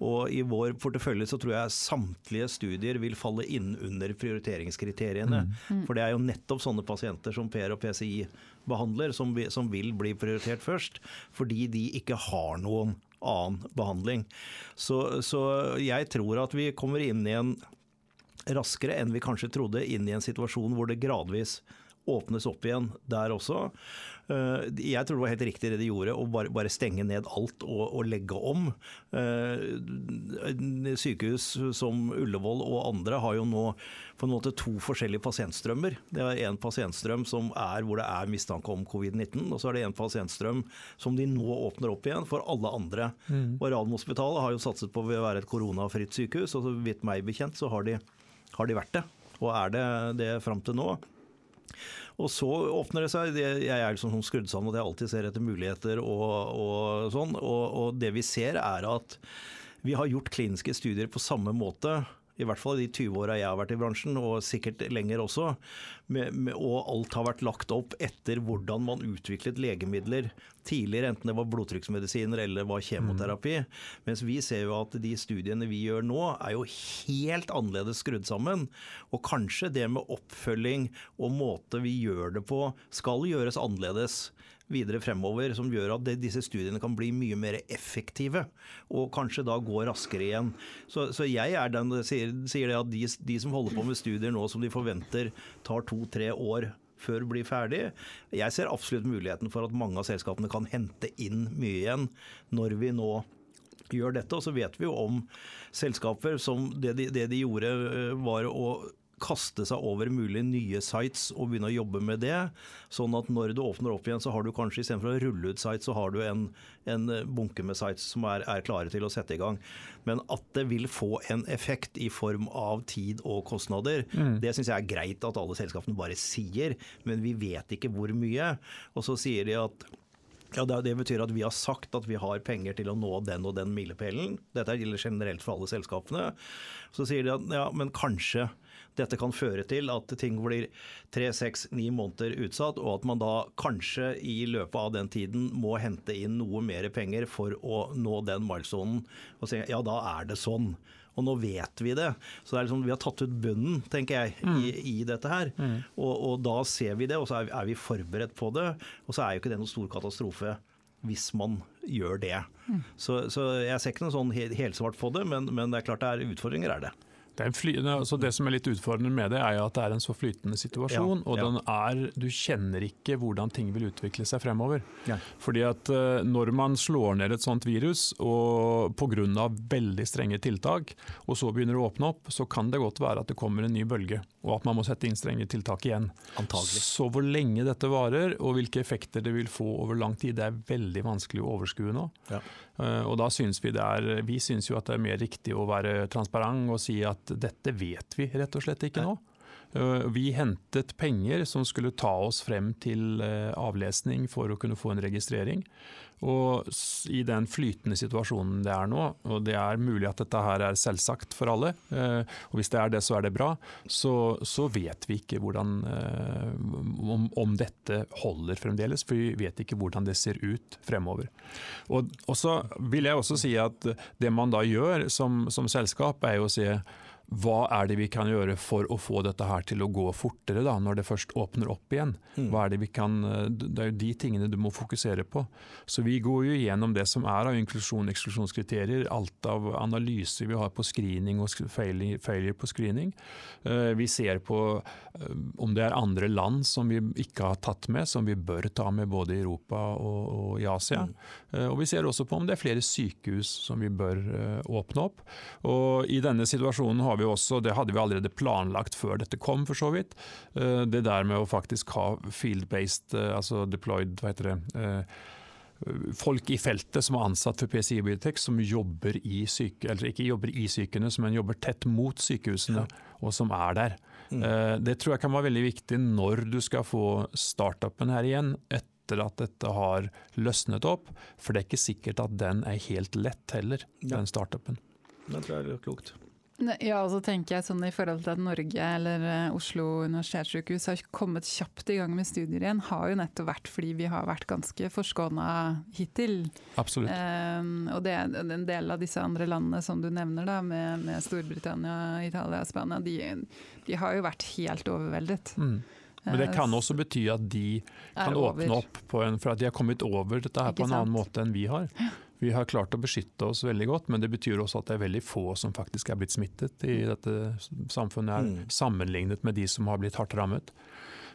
Og I vår portefølje så tror jeg samtlige studier vil falle inn under prioriteringskriteriene. Mm. mm. For det er jo nettopp sånne pasienter som PR og PCI behandler, som, vi, som vil bli prioritert først. Fordi de ikke har noen annen behandling. Så, så jeg tror at vi kommer inn i en raskere enn vi kanskje trodde, inn i en situasjon hvor det gradvis åpnes opp igjen der også. Eh, jeg tror det var helt riktig det de gjorde, å bare, bare stenge ned alt og, og, legge om. Eh, sykehus som Ullevål og andre har jo nå på en måte to forskjellige pasientstrømmer. Det er en pasientstrøm som er hvor det er mistanke om covid-19, og så er det en pasientstrøm som de nå åpner opp igjen for alle andre. Mm. Og Radiumhospitalet har jo satset på å være et koronafritt sykehus, og så vidt meg bekjent så har de, har de vært det. Og er det det fram til nå. Og så åpner det seg. Jeg er liksom sånn skrudd sammen at jeg alltid ser etter muligheter og, og sånn. Og, og, det vi ser er at vi har gjort kliniske studier på samme måte i hvert fall i de 20 åra jeg har vært i bransjen, og sikkert lenger også. Med, med, og alt har vært lagt opp etter hvordan man utviklet legemidler tidligere, enten det var blodtrykksmedisiner eller var kjemoterapi. Mm. Mens vi ser jo at de studiene vi gjør nå, er jo helt annerledes skrudd sammen. Og kanskje det med oppfølging og måte vi gjør det på, skal gjøres annerledes videre fremover, som gjør at disse studiene kan bli mye mer effektive, og kanskje da gå raskere igjen. Så, så jeg er den sier, sier det at de, de, som holder på med studier nå som de forventer tar to-tre år før det blir ferdig. Jeg ser absolutt muligheten for at mange av selskapene kan hente inn mye igjen når vi nå gjør dette. Og så vet vi jo om selskaper som det de, det de gjorde øh, var å kaste seg over mulige nye sites og begynne å jobbe med det. Sånn at når du åpner opp igjen, så har du kanskje istedenfor å rulle ut sites, så har du en, en bunke med sites som er, er, klare til å sette i gang. Men at det vil få en effekt i form av tid og kostnader, mm. det syns jeg er greit at alle selskapene bare sier, men vi vet ikke hvor mye. Og så sier de at ja, Det betyr at vi har sagt at vi har penger til å nå den og den milepælen. Dette gjelder generelt for alle selskapene. Så sier de at ja, men kanskje dette kan føre til at ting blir tre, seks, ni måneder utsatt, og at man da kanskje i løpet av den tiden må hente inn noe mer penger for å nå den milestonen. Og si ja, da er det sånn. Og nå vet vi det. Så det er liksom, vi har tatt ut bunnen, tenker jeg, mm. i, i, dette her. Mm. Og, og, da ser vi det, og så er, er, vi forberedt på det. Og så er jo ikke det noen stor katastrofe hvis man gjør det. Mm. Så, så, jeg ser ikke noe sånn helsvart på det, men, men det er klart det er utfordringer, er det. Det, flytende, altså det, som er litt utfordrende med det, er at det er en så flytende situasjon. Ja, ja. og er, du kjenner ikke hvordan ting vil utvikle seg fremover. Ja. Fordi at uh, Når man slår ned et sånt virus og pga. veldig strenge tiltak, og så begynner det å åpne opp, så kan det godt være at det kommer en ny bølge. Og at man må sette inn strenge tiltak igjen. Antagelig. Så hvor lenge dette varer, og hvilke effekter det vil få over lang tid, det er veldig vanskelig å overskue nå. Ja. Uh, og da synes vi det er Vi syns jo at det er mer riktig å være transparent og si at dette vet vi rett og slett ikke nå. Eh, vi hentet penger som skulle ta oss frem til eh, avlesning for å kunne få en registrering. Og i den flytende situasjonen det er nå, og det er mulig at dette her er selvsagt for alle, eh, og hvis det er det, så er det bra, så, så vet vi ikke hvordan, om, om, dette holder fremdeles. For vi vet ikke hvordan det ser ut fremover. Og, så vil jeg også si at det man da gjør som, som selskap, er jo å se hva er det vi kan gjøre for å få dette her til å gå fortere, da, når det først åpner opp igjen? Mm. Hva er Det vi kan, det er jo de tingene du må fokusere på. Så Vi går jo gjennom det som er av inklusjon- og eksklusjonskriterier. Alt av analyser vi har på screening og failure på screening. Eh, vi ser på eh, om det er andre land som vi ikke har tatt med, som vi bør ta med både i Europa og, i Asia. Mm. Eh, og Vi ser også på om det er flere sykehus som vi bør åpne opp. Og I denne situasjonen har vi også, det hadde vi allerede planlagt før dette kom, for så vidt. Eh, det der med å faktisk ha field-based, eh, altså deployed, hva heter det eh, folk i feltet som er ansatt for PCI Biotech, som jobber i syke, eller ikke jobber i sykene men jobber tett mot sykehusene, og som er der. Mm. Det tror jeg kan være veldig viktig når du skal få startupen her igjen, etter at dette har løsnet opp. For det er ikke sikkert at den er helt lett heller, ja. den startupen. Det tror jeg er klokt. Ja, og så tenker jeg sånn i forhold til at Norge eller eh, Oslo universitetssykehus har kommet kjapt i gang med studier igjen, har jo nettopp vært fordi vi har vært ganske forskåna hittil. Absolutt. Eh, og det, en del av disse andre landene som du nevner, da, med, med Storbritannia, Italia, Spania, de, de, har jo vært helt overveldet. Mm. Men det kan også bety at de kan åpne opp på en, for at de har kommet over dette her på en annen måte enn vi har. Vi har klart å beskytte oss veldig godt, men det betyr også at det er veldig få som faktisk er blitt smittet i mm. dette samfunnet, her, mm. sammenlignet med de som har blitt hardt rammet.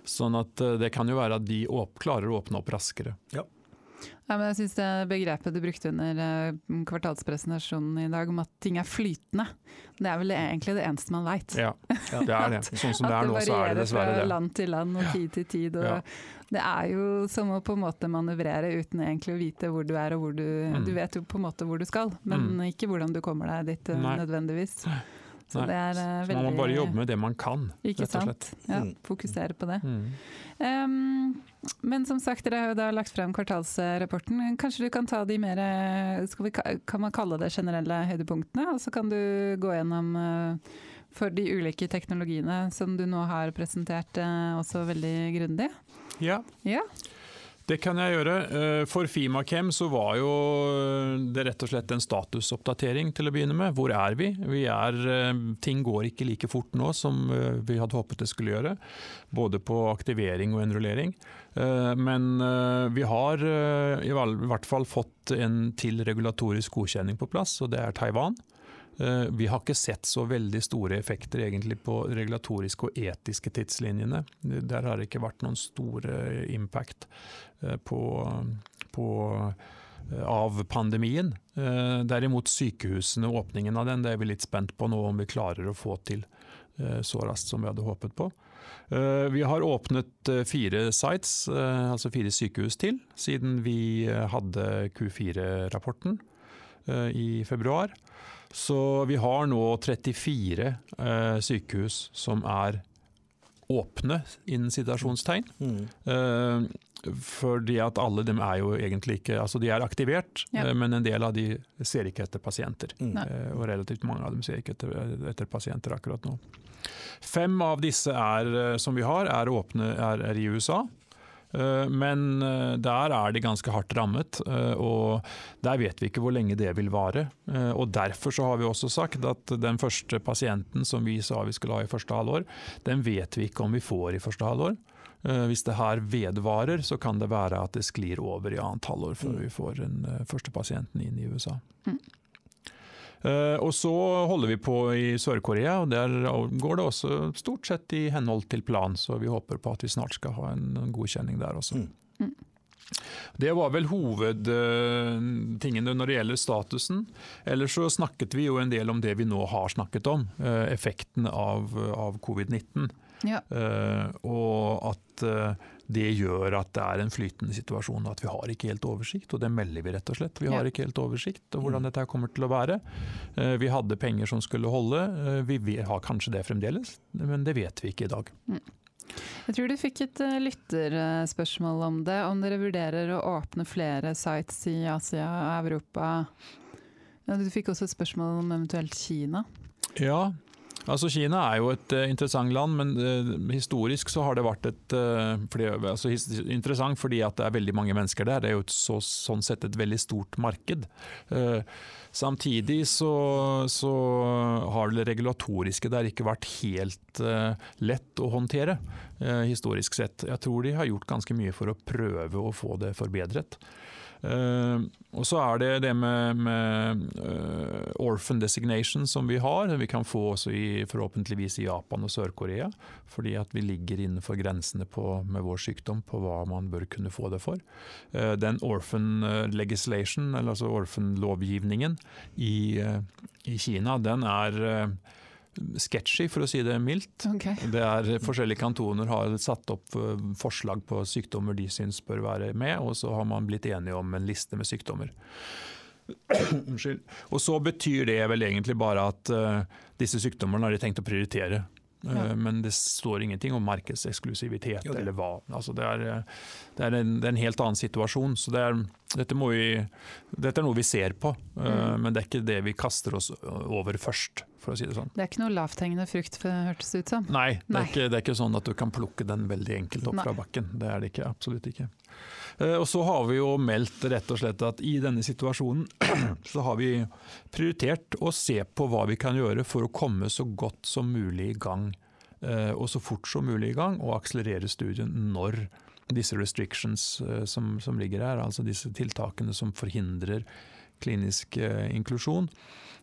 Sånn at eh, det kan jo være at de klarer å åpne opp raskere. Ja. Ja, men jeg synes det Begrepet du brukte under eh, kvartalspresentasjonen i dag om at ting er flytende, det er vel egentlig det eneste man veit. Ja, det er det. Sånn som det er nå, så er det dessverre det. At det varierer fra land til land og tid til tid. Ja. Det er jo som å på en måte manøvrere uten egentlig å vite hvor du er og hvor du mm. Du vet jo på en måte hvor du skal, men mm. ikke hvordan du kommer deg dit eh, Nei. nødvendigvis. Så Nei. det er uh, veldig Man må bare jobbe med det man kan, ikke rett og slett. Sant? Ja, mm. fokusere på det. Mm. Um, men som sagt, dere har jo da lagt frem kvartalsrapporten. Kanskje du kan ta de mer vi, Kan man kalle det generelle høydepunktene? Og så kan du gå gjennom uh, for de ulike teknologiene som du nå har presentert uh, også veldig grundig. Ja. ja. Det kan jeg gjøre. Eh, for Fimakem så var jo det rett og slett en statusoppdatering til å begynne med. Hvor er vi? vi er, eh, ting går ikke like fort nå som eh, vi hadde håpet det skulle gjøre. Både på aktivering og enrullering. Men vi har i hvert fall fått en til regulatorisk godkjenning på plass, og det er Taiwan. Eh, vi har ikke sett så veldig store effekter egentlig på regulatoriske og etiske tidslinjene. Der har det ikke vært noen store impact eh, på, på, eh, av pandemien. Derimot sykehusene og åpningen av den, det er vi litt spent på nå om vi klarer å få til så raskt som vi hadde håpet på. Vi har åpnet fire sites, altså fire sykehus til, siden vi hadde Q4-rapporten i februar. Så vi har nå 34 eh, sykehus som er åpne, innen situasjonstegn. Mm. Eh, fordi at alle dem er jo egentlig ikke Altså de er aktivert, Ja. eh, men en del av de ser ikke etter pasienter. Mm. Eh, og relativt mange av dem ser ikke etter, etter pasienter akkurat nå. Fem av disse er, eh, som vi har, er åpne er, er i USA. Eh, Men eh, der er de ganske hardt rammet, eh, og der vet vi ikke hvor lenge det vil vare. Og Derfor så har vi også sagt at den første pasienten som vi sa vi skulle ha i første halvår, den vet vi ikke om vi får i første halvår. Hvis det her vedvarer, så kan det være at det sklir over i annet halvår før Mm. vi får den første pasienten inn i USA. Mm. Eh, Og så holder vi på i Sør-Korea, og der går det også stort sett i henhold til plan, så vi håper på at vi snart skal ha en en godkjenning der også. Mm. Mm. Det var vel hovedtingene når det gjelder statusen. Ellers så snakket vi jo en del om det vi nå har snakket om, eh, effekten av, av covid-19. Ja. Eh, og at eh, det gjør at det er en flytende situasjon, at vi har ikke helt oversikt. Og det melder vi rett og slett. Vi har ikke helt oversikt over hvordan Mm. dette kommer til å være. Eh, vi hadde penger som skulle holde. Vi vi har kanskje det fremdeles, men det vet vi ikke i dag. Jeg tror du fikk et uh, lytterspørsmål om det, om dere vurderer å åpne flere sites i Asia og Europa. Ja, du fikk også et spørsmål om eventuelt Kina. Ja, altså Kina er jo et uh, interessant land, men uh, historisk så har det vært et uh, fordi, altså, his, interessant fordi at det er veldig mange mennesker der. Det er jo et, så, sånn sett et veldig stort marked. Samtidig så, så har det regulatoriske der ikke vært helt lett å håndtere, historisk sett. Jeg tror de har gjort ganske mye for å prøve å få det forbedret. Eh, og så er det det med, med uh, orphan designation som vi har, vi kan få også i, forhåpentligvis i Japan og Sør-Korea. Fordi at vi ligger innenfor grensene på, med vår sykdom på hva man bør kunne få det for. Uh, den orphan legislation, eller altså orphan-lovgivningen i, i Kina, den er sketchy, for å si det mildt. Okay. Det er Forskjellige kantoner har satt opp eh, forslag på sykdommer de syns bør være med, og så har man blitt enige om en liste med sykdommer. Unnskyld. Og så betyr det vel egentlig bare at uh, disse sykdommene har de tenkt å prioritere. Eh, Ja. Men det står ingenting om markedseksklusivitet eller hva. Altså det, er, det, er en, det er en helt annen situasjon. Så det er, dette, må vi, dette er noe vi ser på, eh, Mm. men det er ikke det vi kaster oss over først, for å si det sånn. Det er ikke noe lavthengende frukt, for det hørtes det ut som. Nei, det Nei. er, ikke, det er ikke sånn at du kan plukke den veldig enkelt opp Nei. fra bakken. Det er det ikke, absolutt ikke. Eh, Og så har vi jo meldt rett og slett at i denne situasjonen så har vi prioritert å se på hva vi kan gjøre for å komme så godt som mulig i gang, eh, og så fort som mulig i gang, og akselerere studien når disse restrictions eh, som, som ligger her, altså disse tiltakene som forhindrer klinisk eh, inklusjon,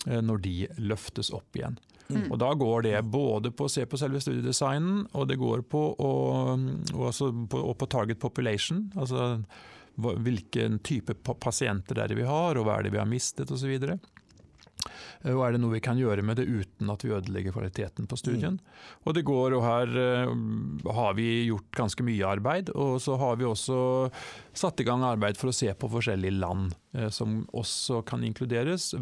eh, når de løftes opp igjen. Mm. Og Da går det både på å se på selve studiedesignen, og det går på, å, og altså på, og på target population. Altså hvilken type pasienter det er vi har, og hva er det vi har mistet osv. Og er det noe vi kan gjøre med det uten at vi ødelegger kvaliteten på studien? Og det går, og her eh, har vi gjort ganske mye arbeid. Og så har vi også satt i gang arbeid for å se på forskjellige land eh, som også kan inkluderes.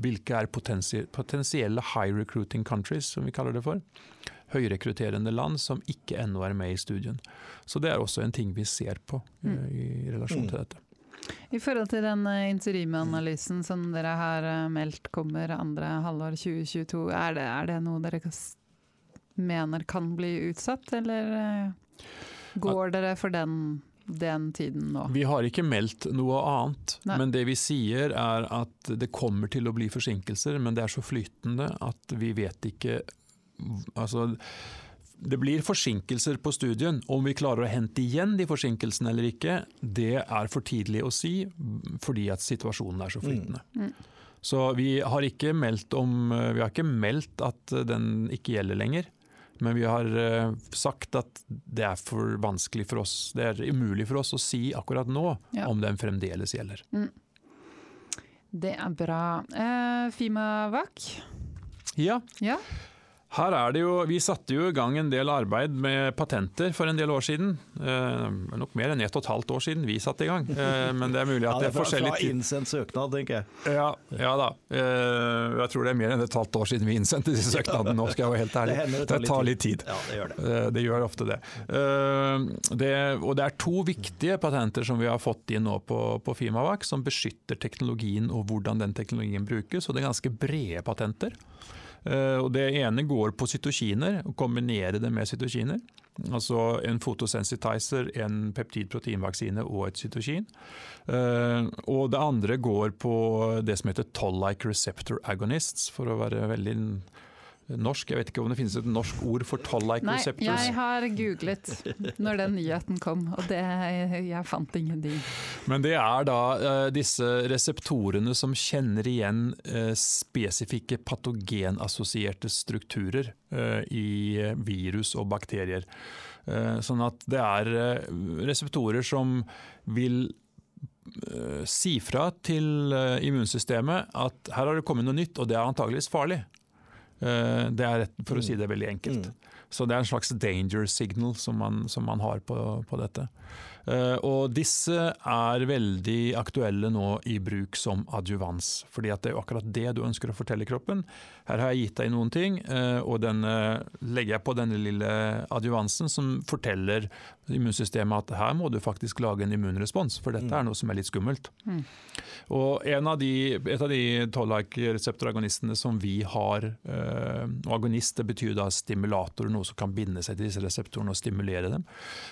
Hvilke er potensi potensielle high recruiting countries, som vi kaller det for. Høyrekrutterende land som ikke ennå er med i studien. Så det er også en ting vi ser på eh, Mm. i relasjon Mm. til dette. I forhold til den eh, interimanalysen som dere har eh, meldt kommer andre halvår 2022, er det, er det noe dere mener kan bli utsatt, eller eh, går dere for den, den tiden nå? Vi har ikke meldt noe annet, Nei. men det vi sier er at det kommer til å bli forsinkelser, men det er så flytende at vi vet ikke Altså, det blir forsinkelser på studien. Om vi klarer å hente igjen de forsinkelsene eller ikke, det er for tidlig å si, fordi at situasjonen er så flytende. Mm. Så vi har ikke meldt om Vi har ikke meldt at den ikke gjelder lenger. Men vi har eh, sagt at det er for vanskelig for oss, det er umulig for oss å si akkurat nå Ja. om den fremdeles gjelder. Det er bra. Fima Fimavac, Ja, ja? Her er det jo, Vi satte jo i gang en del arbeid med patenter for en del år siden. Eh, nok mer enn ett og et halvt år siden vi satte i gang. Eh, men det er mulig at Ja, det er forskjellig Fra tid. innsendt søknad, tenker jeg. Ja, ja da. Eh, jeg tror det er mer enn et halvt år siden vi innsendte disse søknadene. Nå skal jeg være helt ærlig. Det Det tar litt tid. Ja, det gjør det. Eh, Det gjør ofte det. Eh, det. Og det er to viktige patenter som vi har fått inn nå på, på Fimavac, som beskytter teknologien og hvordan den teknologien brukes. Og det er ganske brede patenter. Eh, og Det ene går på cytokiner, å kombinere det med cytokiner. Altså en fotosensitizer, en peptid-proteinvaksine og et cytokin. Eh, og det andre går på det som heter toll-like receptor agonists, for å være veldig norsk. Jeg vet ikke om det finnes et norsk ord for toll-like Nei, jeg har googlet når den nyheten kom, og det, jeg fant ingenting. Men det er da uh, disse reseptorene som kjenner igjen uh, spesifikke patogenassosierte strukturer uh, i virus og bakterier. Sånn at det er reseptorer som vil si fra til immunsystemet at her har det kommet noe nytt, og det er antageligvis farlig. Eh, Det er rett, for å si det veldig enkelt. Mm. Så det er en slags danger signal som man, som man har på, på dette. Eh, og disse er veldig aktuelle nå i bruk som adjuvans. fordi at det er jo akkurat det du ønsker å fortelle kroppen. Her har jeg gitt deg noen ting, eh, og den eh, legger jeg på denne lille adjuvansen som forteller immunsystemet at her må du faktisk lage en immunrespons, for dette er noe som er litt skummelt. Mm. Og en av de, et av de tollike-reseptoragonistene som vi har, eh, og agonist det betyr da stimulator, noe som kan binde seg til disse reseptorene og stimulere dem,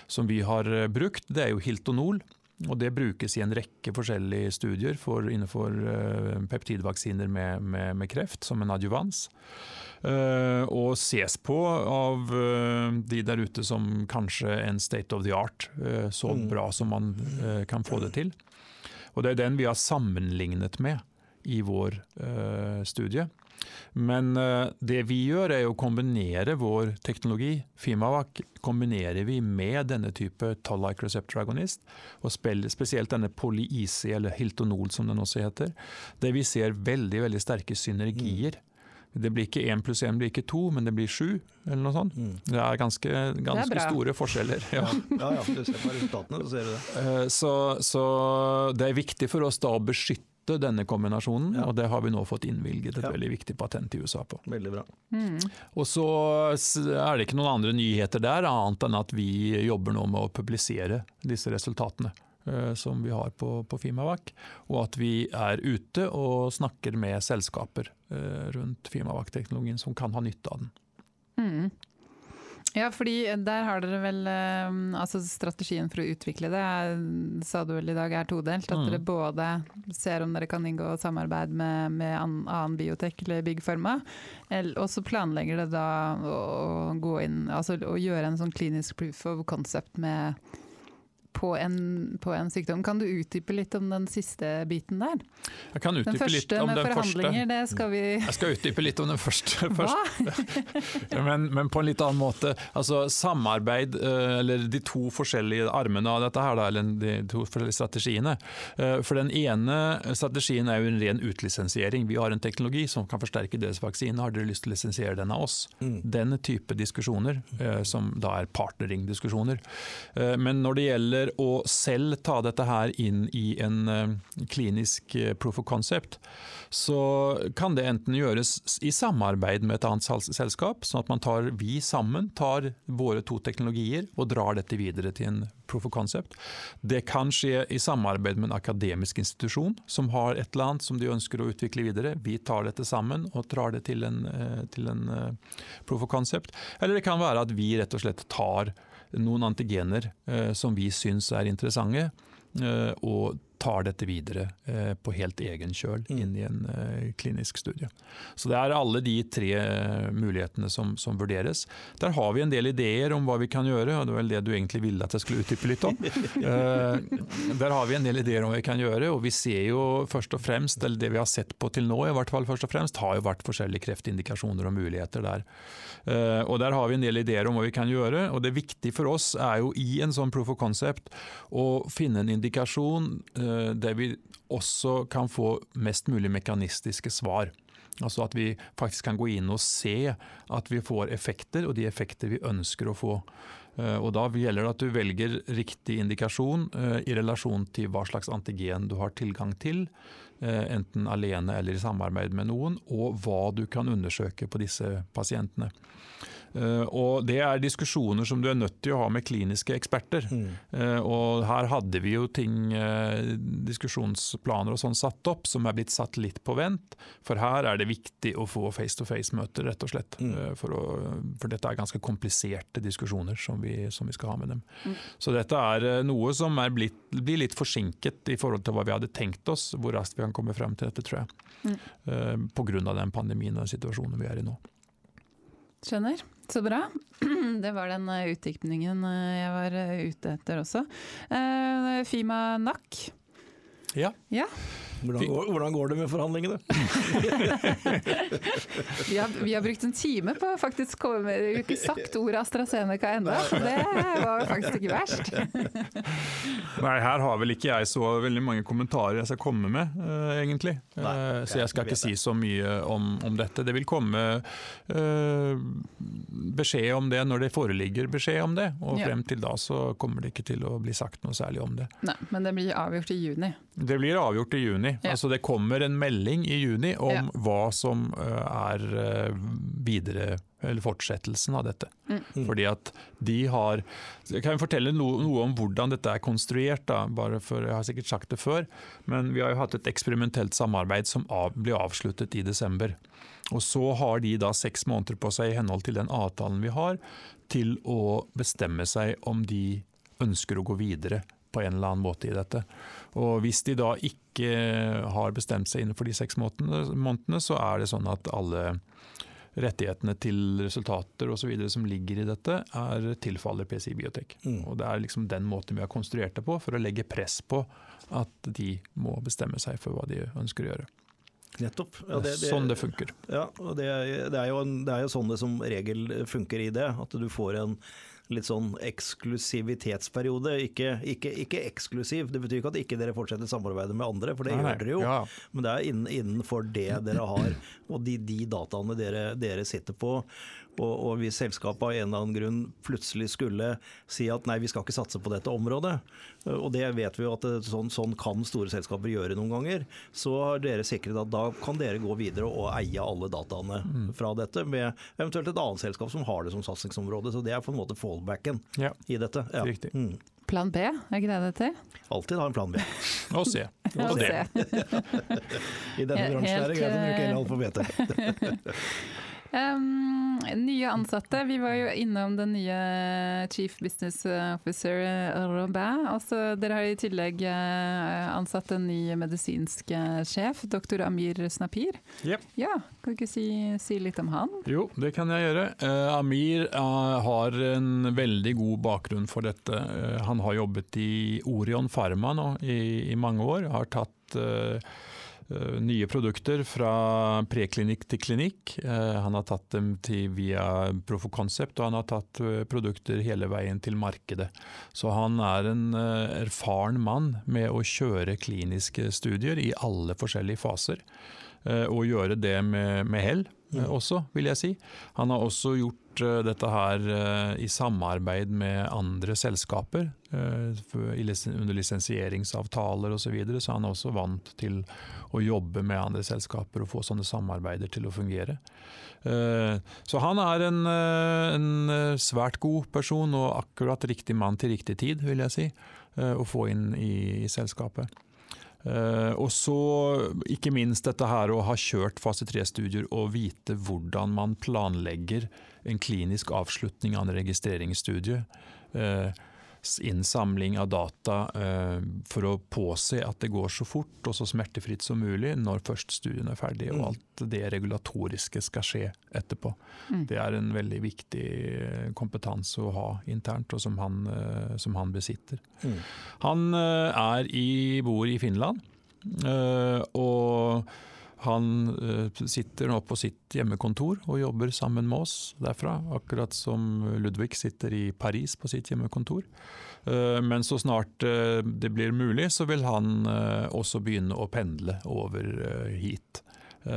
som vi har brukt, det er jo Hiltonol. Og Det brukes i en rekke forskjellige studier for, innenfor uh, peptidvaksiner med, med, med kreft, som en adjuvans. Uh, og ses på av uh, de der ute som kanskje en state of the art, så Mm. bra som man kan få det til. Og det er den vi har sammenlignet med i vår studie. Men eh, det vi gjør er å kombinere vår teknologi, Fimavac, kombinerer vi med denne type Tollike receptor agonist, og spesielt denne poly-IC, eller Hiltonol som den også heter, der vi ser veldig, veldig sterke synergier. Det blir ikke én pluss én blir ikke to, men det blir sju, eller noe sånt. Mm. Det er ganske, ganske bra. store forskjeller. Ja. Ja, ja, du ser på resultatene, så ser du det. Eh, Så, så det er viktig for oss da å beskytte denne kombinasjonen, Ja. og det har vi nå fått innvilget et Ja. veldig viktig patent i USA på. Veldig bra. Mm. Og så er det ikke noen andre nyheter der, annet enn at vi jobber nå med å publisere disse resultatene. eh, Som vi har på, på Fimavac, og at vi er ute og snakker med selskaper eh, rundt Fimavac-teknologien som kan ha nytte av den. Mm. Ja, fordi der har dere vel eh, altså strategien for å utvikle det, sa du vel i dag, er todelt. At Mm. dere både ser om dere kan inngå samarbeid med, med annen biotek eller Big Pharma, og så planlegger dere da å gå inn, altså å gjøre en sånn klinisk proof of concept med på en, på en sykdom. Kan du utdype litt om den siste biten der? Jeg kan Den utdype litt om med den første. det skal vi Jeg skal utdype litt om den første. Først. Men, men på en litt annen måte. Altså Samarbeid, eh, eller de to forskjellige armene av dette, her eller de to forskjellige strategiene. Eh, For Den ene strategien er jo en ren utlisensiering. Vi har en teknologi som kan forsterke deres vaksine. Har dere lyst til å lisensiere den av oss? Mm. Den type diskusjoner, eh, som da er partnering-diskusjoner. Eh, Men når det gjelder å selv ta dette her inn i en eh, klinisk eh, proof of concept, så kan det enten gjøres i samarbeid med et annet selskap, sånn at tar, vi sammen tar våre to teknologier og drar dette videre til en proof of concept. Det kan skje i samarbeid med en akademisk institusjon som har et eller annet som de ønsker å utvikle videre. Vi tar dette sammen og drar det til en, eh, til en proof of concept. Eller det kan være at vi rett og slett tar noen antigener eh, som vi syns er interessante, eh, og tar dette videre eh, på helt egen kjøl Mm. inn i en eh, klinisk studie. Så det er alle de tre eh, mulighetene som, som vurderes. Der har vi en del ideer om hva vi kan gjøre, og det var vel det du egentlig ville at jeg skulle utdype litt om. Eh, der har vi en del ideer om hva vi kan gjøre, og vi ser jo først og fremst, eller det vi har sett på til nå i hvert fall først og fremst, har jo vært forskjellige kreftindikasjoner og muligheter der. Og der har vi en del ideer om hva vi kan gjøre, og det viktige for oss er jo i en sånn proof of concept å finne en indikasjon der vi også kan få mest mulig mekanistiske svar. Altså at vi faktisk kan gå inn og se at vi får effekter, og de effekter vi ønsker å få. Eh, og Da gjelder det at du velger riktig indikasjon eh, i relasjon til hva slags antigen du har tilgang til, eh, enten alene eller i samarbeid med noen, og hva du kan undersøke på disse pasientene. Uh, og Det er diskusjoner som du er nødt til å ha med kliniske eksperter. Mm. Uh, og Her hadde vi jo ting, uh, diskusjonsplaner og sånn satt opp som er blitt satt litt på vent. For her er det viktig å få face-to-face-møter, rett og slett. Mm. For, å, for, dette er ganske kompliserte diskusjoner som vi, som vi skal ha med dem. Mm. Så dette er noe som er blitt, blir litt forsinket i forhold til hva vi hadde tenkt oss, hvor raskt vi kan komme frem til dette, tror jeg. Mm. Pga. den pandemien og den situasjonen vi er i nå. Skjønner. Så bra. Det var den utdypningen eh, jeg var eh, ute etter også. Fima NAC. Ja. ja. Hvordan går, hvordan går, det med forhandlingene? vi, har, vi, har, brukt en time på å faktisk komme, ikke sagt ordet AstraZeneca ennå, så det var faktisk ikke verst. Nei, her har vel ikke jeg så veldig mange kommentarer jeg skal komme med, uh, egentlig. Nei, uh, så jeg skal ikke si så mye om, om dette. Det vil komme uh, beskjed om det når det foreligger beskjed om det, og frem til da så kommer det ikke til å bli sagt noe særlig om det. Nei, Men det blir avgjort i juni? Det blir avgjort i juni. Ja. Altså det kommer en melding i juni om ja. hva som eh, er eh, videre eller fortsettelsen av dette. Mm. Fordi at de har Jeg kan fortelle noe, noe, om hvordan dette er konstruert, da, bare for jeg har sikkert sagt det før. Men vi har jo hatt et eksperimentelt samarbeid som av, ble avsluttet i desember. Og så har de da seks måneder på seg i henhold til den avtalen vi har, til å bestemme seg om de ønsker å gå videre på en eller annen måte i dette. Og Hvis de da ikke har bestemt seg innenfor de seks månedene, så er det sånn at alle rettighetene til resultater osv. som ligger i dette, er tilfaller PCI Biotek. Mm. Og Det er liksom den måten vi har konstruert det på, for å legge press på at de må bestemme seg for hva de ønsker å gjøre. Nettopp. Ja, det, det, sånn det funker. Ja, og det, det, er jo, det er jo sånn det som regel funker i det. At du får en litt sånn eksklusivitetsperiode. Ikke, ikke, ikke, eksklusiv, det betyr ikke at ikke dere fortsetter samarbeidet med andre, for det nei, gjør dere jo. Ja. Men det er innenfor det dere har, og de, de dataene dere, dere sitter på. Og, og hvis selskapet av en eller annen grunn plutselig skulle si at nei, vi skal ikke satse på dette området, og det vet vi jo at sånn, sånn, kan store selskaper gjøre noen ganger, så har dere sikret at da kan dere gå videre og eie alle dataene mm. fra dette, med eventuelt et annet selskap som har det som satsingsområde. Så det er på en måte fallbacken ja. i dette. Ja. Riktig. Mm. Plan B, er ikke det det heter? Alltid ha en plan B. Og C. Og D. I denne bransjen er det greit å bruke hele alfabetet. Um, nye ansatte. Vi var jo innom den nye Chief Business Officer Robin. Altså, dere har i tillegg uh, ansatt en ny medisinsk uh, sjef, doktor Amir Snapir. Yep. Ja, Kan du ikke si, si, litt om han? Jo, det kan jeg gjøre. Uh, Amir har en veldig god bakgrunn for dette. han har jobbet i Orion Pharma nå i, i mange år. Har tatt Eh, nye produkter fra preklinikk til klinikk. Eh, han har tatt dem til via Proof og han har tatt eh, produkter hele veien til markedet. Så han er en erfaren mann med å kjøre kliniske studier i alle forskjellige faser. Og gjøre det med, med hell mm. også, vil jeg si. Han har også gjort Eh, dette her eh, i samarbeid med andre selskaper eh, under lisensieringsavtaler osv. Så, videre, så han er også vant til å jobbe med andre selskaper og få sånne samarbeider til å fungere. Så han er en, en svært god person og akkurat riktig mann til riktig tid, vil jeg si, å få inn i, i selskapet. Uh, og så ikke minst dette her å ha kjørt fase 3-studier og vite hvordan man planlegger en klinisk avslutning av en registreringsstudie. Uh, innsamling av data uh, for å påse at det går så fort og så smertefritt som mulig når først studien er ferdig, og mm. alt det regulatoriske skal skje etterpå. Mm. Det er en veldig viktig kompetanse å ha internt, og som han, uh, som han besitter. Mm. Han er i, bor i Finland, og Han uh, sitter nå på sitt hjemmekontor og jobber sammen med oss derfra, akkurat som Ludvig sitter i Paris på sitt hjemmekontor. Uh, men så snart uh, det blir mulig, så vil han også begynne å pendle over hit.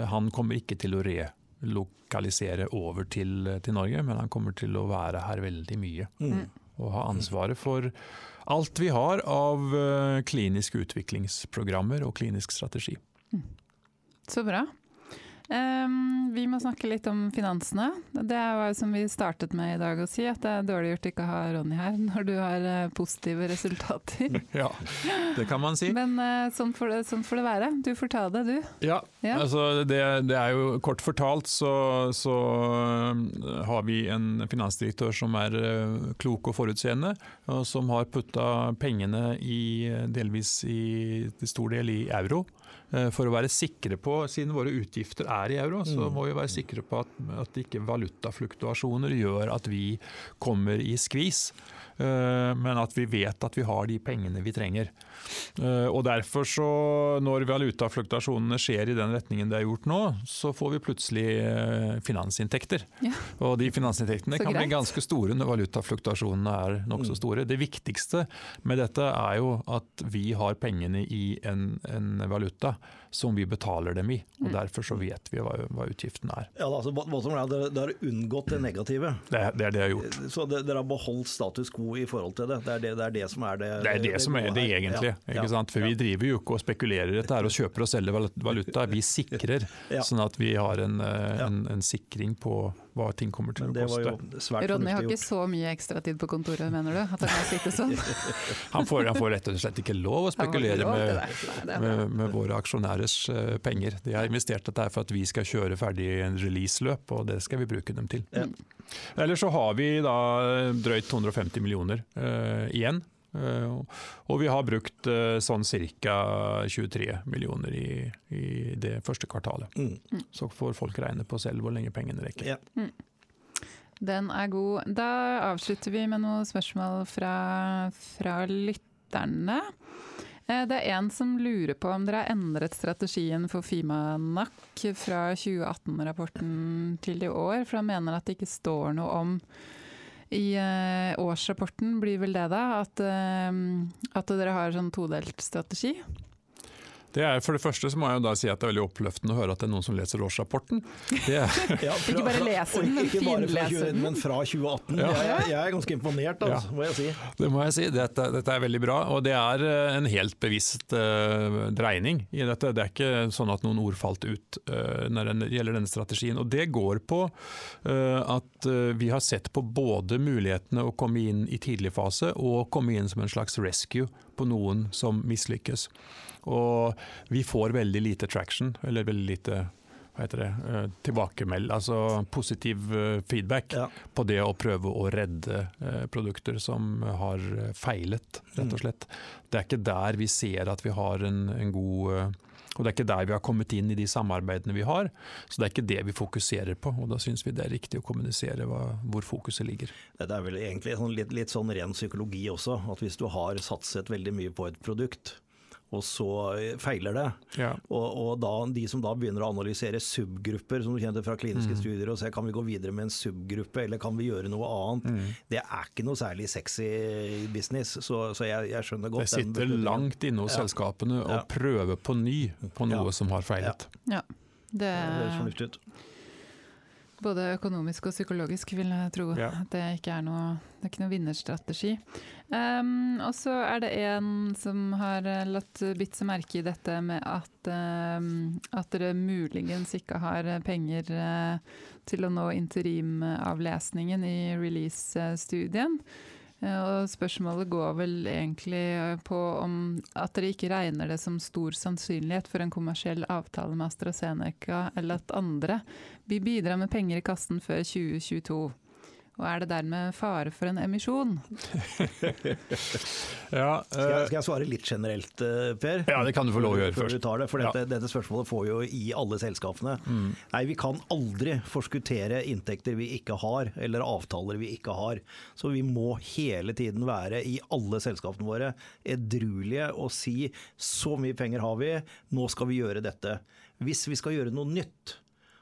Han kommer ikke til å relokalisere over til, til, Norge, men han kommer til å være her veldig mye. Mm. Og ha ansvaret for alt vi har av kliniske utviklingsprogrammer og klinisk strategi. Mm. Så bra. Um, vi må snakke litt om finansene. Det var som vi startet med i dag å si, at det er dårlig gjort ikke å ha Ronny her når du har uh, positive resultater. ja, det kan man si. Men uh, sånn, får det, sånn, får det, være. Du får ta det, du. Ja, ja. altså det, det, er jo kort fortalt så, så uh, har vi en finansdirektør som er klok og forutseende, og som har putta pengene i, delvis i, i stor del i euro. Eh, for å være sikre på, siden våre utgifter er i euro, så mm. må vi være sikre på at, at ikke valutafluktuasjoner gjør at vi kommer i skvis. Eh, men at vi vet at vi har de pengene vi trenger. Eh, og derfor så, når valutafluktasjonene skjer i den retningen det er gjort nå, så får vi plutselig eh, finansinntekter. Ja. Og de finansinntektene kan bli ganske store når valutafluktasjonene er nokså mm. store. Det viktigste med dette er jo at vi har pengene i en, en valuta som vi betaler dem i. og mm. Derfor så vet vi hva, hva utgiften er. Ja, altså, dere, dere har unngått det negative. Det, det er det jeg har gjort. Så dere har beholdt status quo i forhold til det. Det er det, det, er det som er det Det er det, som er det egentlig. Ja, ja, For Vi driver jo ikke og spekulerer i dette her og kjøper og selger valuta. Vi sikrer, sånn at vi har en, eh, en, en sikring på hva ting kommer til å koste. Ronny har ikke så mye ekstratid på kontoret, mener du? At han kan sitte sånn? han, får, han, får, rett og slett ikke lov å spekulere med, med, med våre aksjonærers uh, penger. De har investert dette for at vi skal kjøre ferdig en release-løp, og det skal vi bruke dem til. Ja. Eller så har vi da drøyt 250 millioner uh, igjen og vi har brukt uh, sånn ca. 23 millioner i, i, det første kvartalet. Mm. Så får folk regne på selv hvor lenge pengene rekker. Yeah. Mm. Den er god. Da avslutter vi med noen spørsmål fra, fra lytterne. Uh, det er en som lurer på om dere har endret strategien for Fimanak fra 2018-rapporten til i år, for han mener at det ikke står noe om i uh, årsrapporten blir vel det, da, at, uh, at dere har sånn todelt strategi? Det er, for det første så må jeg jo da si at det er veldig oppløftende å høre at det er noen som leser årsrapporten. ja, fra, ikke bare leser den, men finleser den. Men fra 2018. Ja. Jeg, jeg, er ganske imponert, altså, ja. må jeg si. Det må jeg si. Dette, dette, er veldig bra. Og det er eh, en helt bevisst uh, dreining i dette. Det er ikke sånn at noen ord falt ut uh, når det gjelder denne strategien. Og det går på uh, at vi har sett på både mulighetene å komme inn i tidlig fase og komme inn som en slags rescue på noen som mislykkes. Og vi får veldig lite traction, eller veldig lite hva heter det, eh, tilbakemeld, altså positiv eh, feedback ja. på det å prøve å redde eh, produkter som har feilet, rett og mm. slett. Det er ikke der vi ser at vi har en, en god og det er ikke der vi har kommet inn i de samarbeidene vi har. Så det er ikke det vi fokuserer på, og da syns vi det er riktig å kommunisere hva, hvor fokuset ligger. Det er vel egentlig sånn litt, litt sånn ren psykologi også, at hvis du har satset veldig mye på et produkt, og så feiler det. Ja. Og, og da, de som da begynner å analysere subgrupper, som du kjente fra kliniske mm. studier, og se kan vi gå videre med en subgruppe, eller kan vi gjøre noe annet, mm. det er ikke noe særlig sexy business. Så, så jeg, jeg, skjønner godt Det sitter langt inne hos ja. selskapene å ja. prøve på ny på noe som har feilet. Ja, det, det høres fornuftig ut. Både økonomisk og psykologisk, vil jeg tro. Ja. At det ikke er noe, det er ikke noe vinnerstrategi. Um, og så er det en som har eh, latt bitt seg merke i dette med at, um, at dere muligens ikke har penger uh, til å nå interimavlesningen i release-studien. Eh, og spørsmålet går vel egentlig eh, på om at dere ikke regner det som stor sannsynlighet for en kommersiell avtale med AstraZeneca, eller at andre vil bidra med penger i kassen før 2022. Og er det dermed fare for en emisjon? ja, uh, skal, jeg, skal, jeg, svare litt generelt, uh, Per? Ja, det kan du få lov å gjøre først. Det, for dette, ja. dette, spørsmålet får jo i alle selskapene. Mm. Nei, vi kan aldri forskuttere inntekter vi ikke har, eller avtaler vi ikke har. Så vi må hele tiden være i alle selskapene våre edruelige og si så mye penger har vi, nå skal vi gjøre dette. hvis vi skal gjøre noe nytt,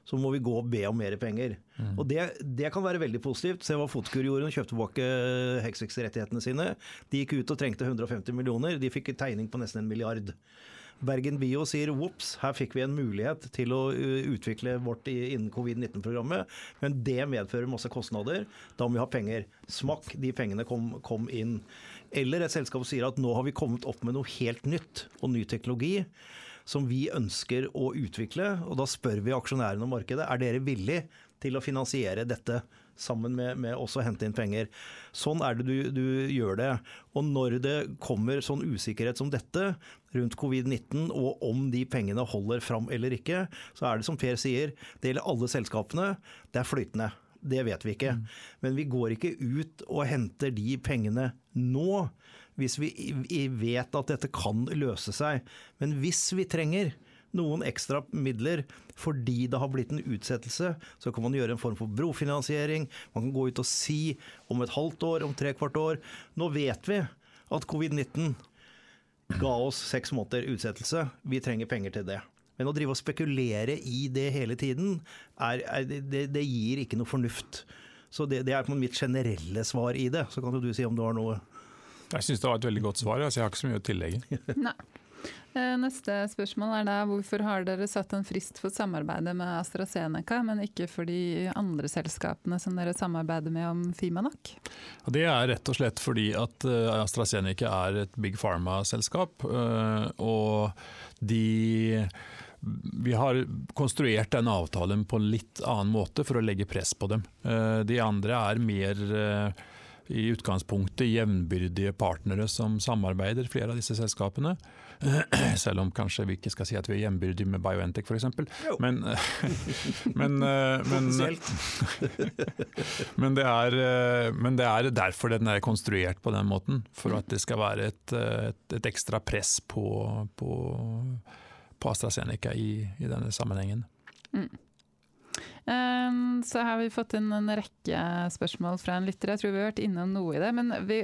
så må vi gå og be om mer penger. Mm. Og det, det, kan være veldig positivt. Se hva Fotkur gjorde, hun kjøpte tilbake Hexvix-rettighetene sine. De gikk ut og trengte 150 millioner, de fikk tegning på nesten en milliard. Bergen Bio sier ops, her fikk vi en mulighet til å utvikle vårt innen covid-19-programmet, men det medfører masse kostnader. Da må vi ha penger. Smakk, de pengene kom, kom inn. Eller et selskap sier at nå har vi kommet opp med noe helt nytt og ny teknologi som vi ønsker å utvikle. Og da spør vi aksjonærene om markedet er dere villig til å finansiere dette sammen med, med også å hente inn penger. Sånn er det du, du, gjør det. Og når det kommer sånn usikkerhet som dette rundt covid-19, og om de pengene holder fram eller ikke, så er det som Per sier, det gjelder alle selskapene, det er flytende. Det vet vi ikke. Mm. Men vi går ikke ut og henter de pengene nå hvis vi vet at dette kan løse seg. Men hvis vi trenger noen ekstra midler fordi det har blitt en utsettelse, så kan man gjøre en form for brofinansiering. Man kan gå ut og si om et halvt år, om tre kvart år Nå vet vi at covid-19 ga oss seks måneder utsettelse. Vi trenger penger til det. Men å drive og spekulere i det hele tiden, er, er, det, det, gir ikke noe fornuft. Så det, det er mitt generelle svar i det. Så kan du si om du har noe jeg syns det var et veldig godt svar, så jeg har ikke så mye å tillegge. Nei. Eh, neste spørsmål er da hvorfor har dere satt en frist for samarbeidet med AstraZeneca, men ikke for de andre selskapene som dere samarbeider med om Fimanak? Det er rett og slett fordi at eh, AstraZeneca er et big pharma-selskap. Eh, og de vi har konstruert den avtalen på en litt annen måte for å legge press på dem. De andre er mer i utgangspunktet jevnbyrdige partnere som samarbeider, flere av disse selskapene. Selv om kanskje vi ikke skal si at vi er jevnbyrdige med Biontech f.eks. Men, men, eh, men, men, det er, eh, men det er derfor den er konstruert på den måten. For at det skal være et, et, et ekstra press på, på, på AstraZeneca i, i, denne sammenhengen. Mm. Ehm, så har vi fått inn en rekke spørsmål fra en lytter. Jeg tror vi har vært innom noe i det. Men vi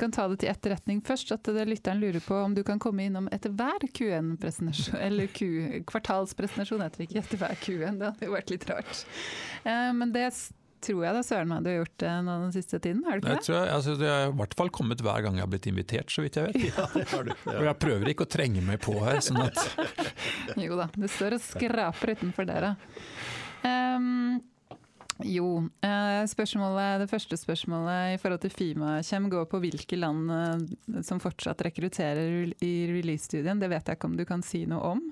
kan ta det til etterretning først. At det lytteren lurer på om du kan komme innom etter hver Q1-presentasjon. Eller Q, kvartalspresentasjon heter det ikke etter hver Q1, det hadde jo vært litt rart. Ehm, men det tror jeg da søren meg du har gjort det nå den siste tiden, har du ikke det? Jeg, jeg, altså, det har i hvert fall kommet hver gang jeg har blitt invitert, så vidt jeg vet. Ja, det har du. Ja. Og jeg prøver ikke å trenge meg på her. sånn at... jo da, det står og skraper utenfor døra. Um, jo, spørsmålet, det første spørsmålet i forhold til Fimakjem går på hvilke land eh, som fortsatt rekrutterer i release-studien. Det vet jeg ikke om du kan si noe om?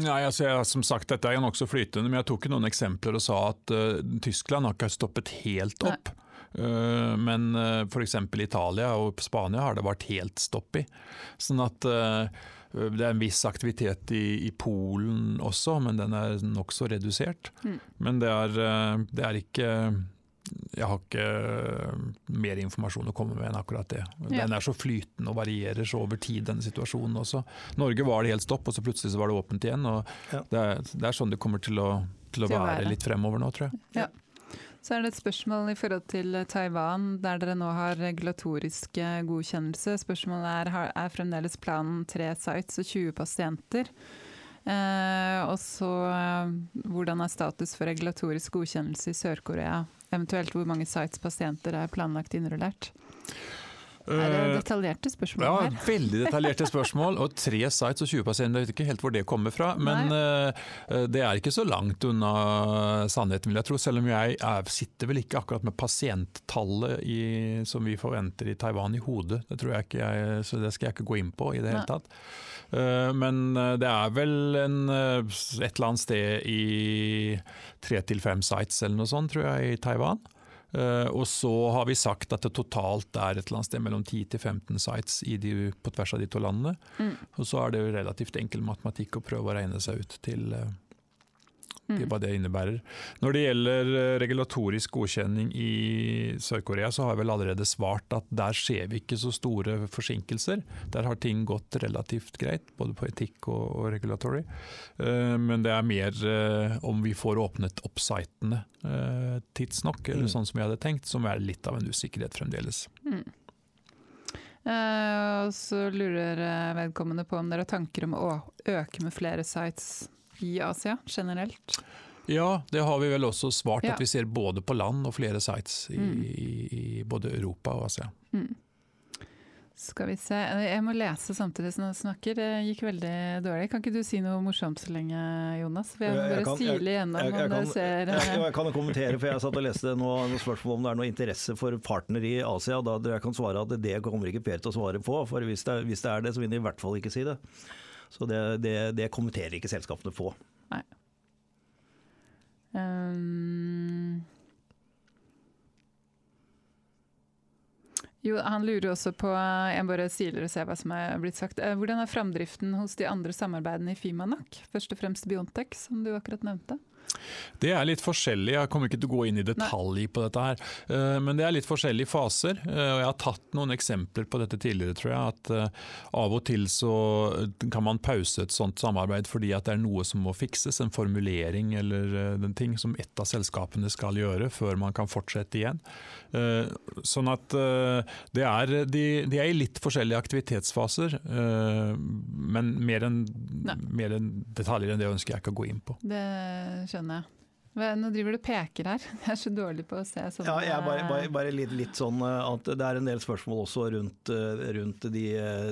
Nei, altså jeg, som sagt, Dette er nokså flytende, men jeg tok noen eksempler og sa at uh, Tyskland har ikke stoppet helt opp. Uh, men uh, f.eks. Italia og Spania har det vært helt stopp i. Sånn at uh, det er en viss aktivitet i, i Polen også, men den er nokså redusert. Mm. Men det er, eh, det er, ikke Jeg har ikke mer informasjon å komme med enn akkurat det. Ja. Den er så flytende og varierer så over tid, denne situasjonen også. Norge var det helt stopp, og så plutselig så var det åpent igjen. og ja. det, er, det, er, sånn det kommer til å, til å til være, være litt fremover nå, tror jeg. Ja. Så er det et spørsmål i forhold til Taiwan, der dere nå har regulatorisk godkjennelse. Spørsmålet er er fremdeles planen tre sites og 20 pasienter. Eh, og så hvordan er status for regulatorisk godkjennelse i Sør-Korea? Eventuelt hvor mange sites pasienter er planlagt innrullert? Er det eh, detaljerte spørsmål ja, her? veldig detaljerte spørsmål. Og tre sites og 20 pasienter, jeg vet ikke helt hvor det kommer fra. Men Nei. det er ikke så langt unna sannheten, vil jeg tro. Selv om jeg er, sitter vel ikke akkurat med pasienttallet i, som vi forventer i Taiwan i hodet. Det tror jeg ikke jeg, så det skal jeg ikke gå inn på i det hele tatt. Men det er vel en, et eller annet sted i tre til fem sites eller noe sånt, tror jeg, i Taiwan. Uh, og så har vi sagt at det totalt er et eller annet sted mellom 10 til 15 sites de, på tvers av de to landene. Mm. Og så er det jo relativt enkel matematikk å prøve å regne seg ut til, til mm. hva det innebærer. Når det gjelder eh, regulatorisk godkjenning i Sør-Korea, så har jeg vel allerede svart at der ser vi ikke så store forsinkelser. Der har ting gått relativt greit, både på etikk og, og regulatory. Uh, men det er mer uh, om vi får åpnet opp sitene tidsnok, eller mm. sånn som vi hadde tenkt, som er litt av en usikkerhet fremdeles. Mm. Uh, så lurer vedkommende på om dere har tanker om å øke med flere sites i Asia generelt? Ja, det har vi vel også svart, Ja. at vi ser både på land og flere sites i, Mm. i, både Europa og Asia. Mm. Skal vi se Jeg må lese samtidig som jeg snakker. Det gikk veldig dårlig. Kan ikke du si noe morsomt så lenge, Jonas? For jeg må Jeg- jeg bare jeg- sile igjennom jeg- jeg om kan- du ser Jeg, eh, jeg kan kommentere, for jeg satt og leste noe, noe spørsmål om det er noe interesse for partner i Asia. Da jeg kan svare at det kommer ikke Per til å svare på, for hvis det, hvis det er det, så vil han i hvert fall ikke si det. Så det, det, det kommenterer ikke selskapene på. Um, jo, han lurer også på Jeg bare siler og ser hva som er blitt sagt. Eh, Hvordan er framdriften hos de andre samarbeidene i Fimanak? Først og fremst Biontech, som du akkurat nevnte. Det er litt forskjellig, jeg kommer ikke til å gå inn i detalj på dette her. eh, Men det er litt forskjellige faser. eh, Og jeg har tatt noen eksempler på dette tidligere, tror jeg. At eh, av og til så kan man pause et sånt samarbeid fordi at det er noe som må fikses. En formulering eller den en ting som ett av selskapene skal gjøre før man kan fortsette igjen. Sånn at det er, de, de er i litt forskjellige aktivitetsfaser. Men mer enn mer enn detaljer enn det ønsker jeg ikke å gå inn på. Det skjønner jeg. Nå driver du peker her. Jeg er så dårlig på å se sånn. Ja, jeg er bare, bare, bare litt, litt sånn eh, at det er en del spørsmål også rundt, eh, rundt de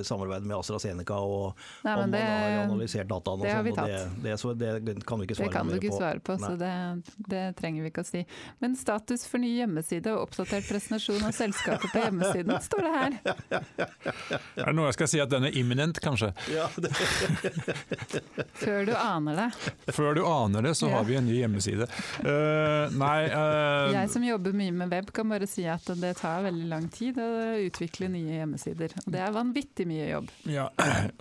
samarbeidet samarbeidene med AstraZeneca og Nei, om det, man har analysert dataene og det har sånn. Det, det, så det kan du ikke det svare kan du ikke på. svare på, så det, det trenger vi ikke å si. Men status for ny hjemmeside og oppdatert presentasjon av selskapet på hjemmesiden, står det her. Er det noe jeg skal si at den er imminent, kanskje? Ja, det, Før du aner det. Før du aner det, så har vi en ny hjemmeside. Eh, nei uh, Jeg som jobber mye med web, kan bare si at det tar veldig lang tid å utvikle nye hjemmesider. Og det er vanvittig mye jobb. ja,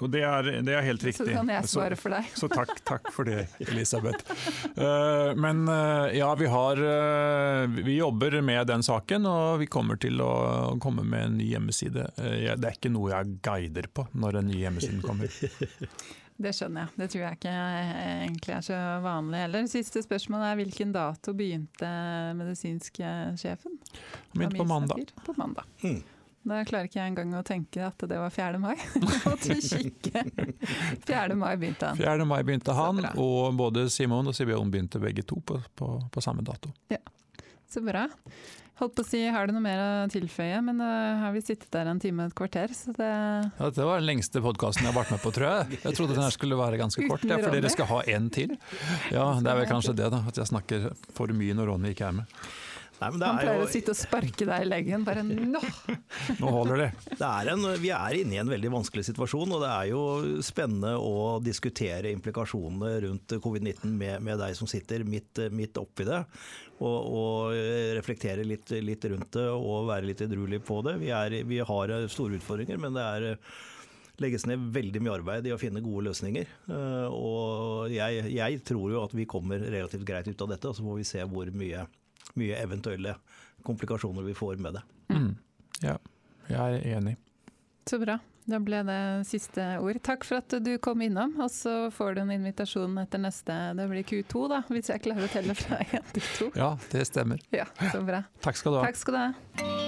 Og det er, det er helt Så riktig. kan jeg svare for deg. Så takk, takk for det, Elisabeth. Uh, men ja, vi har Vi jobber med den saken, og vi kommer til å komme med en ny hjemmeside. Det er ikke noe jeg guider på når den nye hjemmesiden kommer. Det skjønner jeg. Det tror jeg ikke egentlig er så vanlig heller. Siste spørsmål er hvilken dato begynte medisinske sjefen? Begynte på mandag. På mandag. Mm. Da klarer ikke jeg engang å tenke at det var 4. mai. Måtte kikke. 4. mai begynte han. 4. mai begynte han, og både Simon og Sibion begynte begge to på, på, på samme dato. Ja, Så bra. Holdt på å si, har du noe mer å tilføye? Men nå har vi sittet der en time og et kvarter, så det Ja, dette var den lengste podkasten jeg har vært med på, tror jeg. Jeg trodde den her skulle være ganske kort, ja, for dere skal ha en til. Ja, det er vel kanskje det, da. At jeg snakker for mye når Ronny ikke er med. Nei, Han er pleier jo, å sitte og sparke deg i leggen. Bare nå! Nå holder det. det er en, vi er inne i en veldig vanskelig situasjon, og det er jo spennende å diskutere implikasjonene rundt covid-19 med, med deg som sitter midt, midt oppi det. Og, og reflektere litt, litt rundt det og være litt edruelig på det. Vi, er, vi har store utfordringer, men det er legges ned veldig mye arbeid i å finne gode løsninger. Eh, Og jeg, jeg tror jo at vi kommer relativt greit ut av dette, og så får vi se hvor mye, mye eventuelle komplikasjoner vi får med det. Mm. Ja, jeg er enig. Så bra. Da ble det siste ord. Takk for at du kom innom, og så får du en invitasjon etter neste Det blir Q2, da, hvis jeg klarer å telle fra én til to. Ja, det stemmer. Ja, så bra. Takk skal du ha. Takk skal du ha.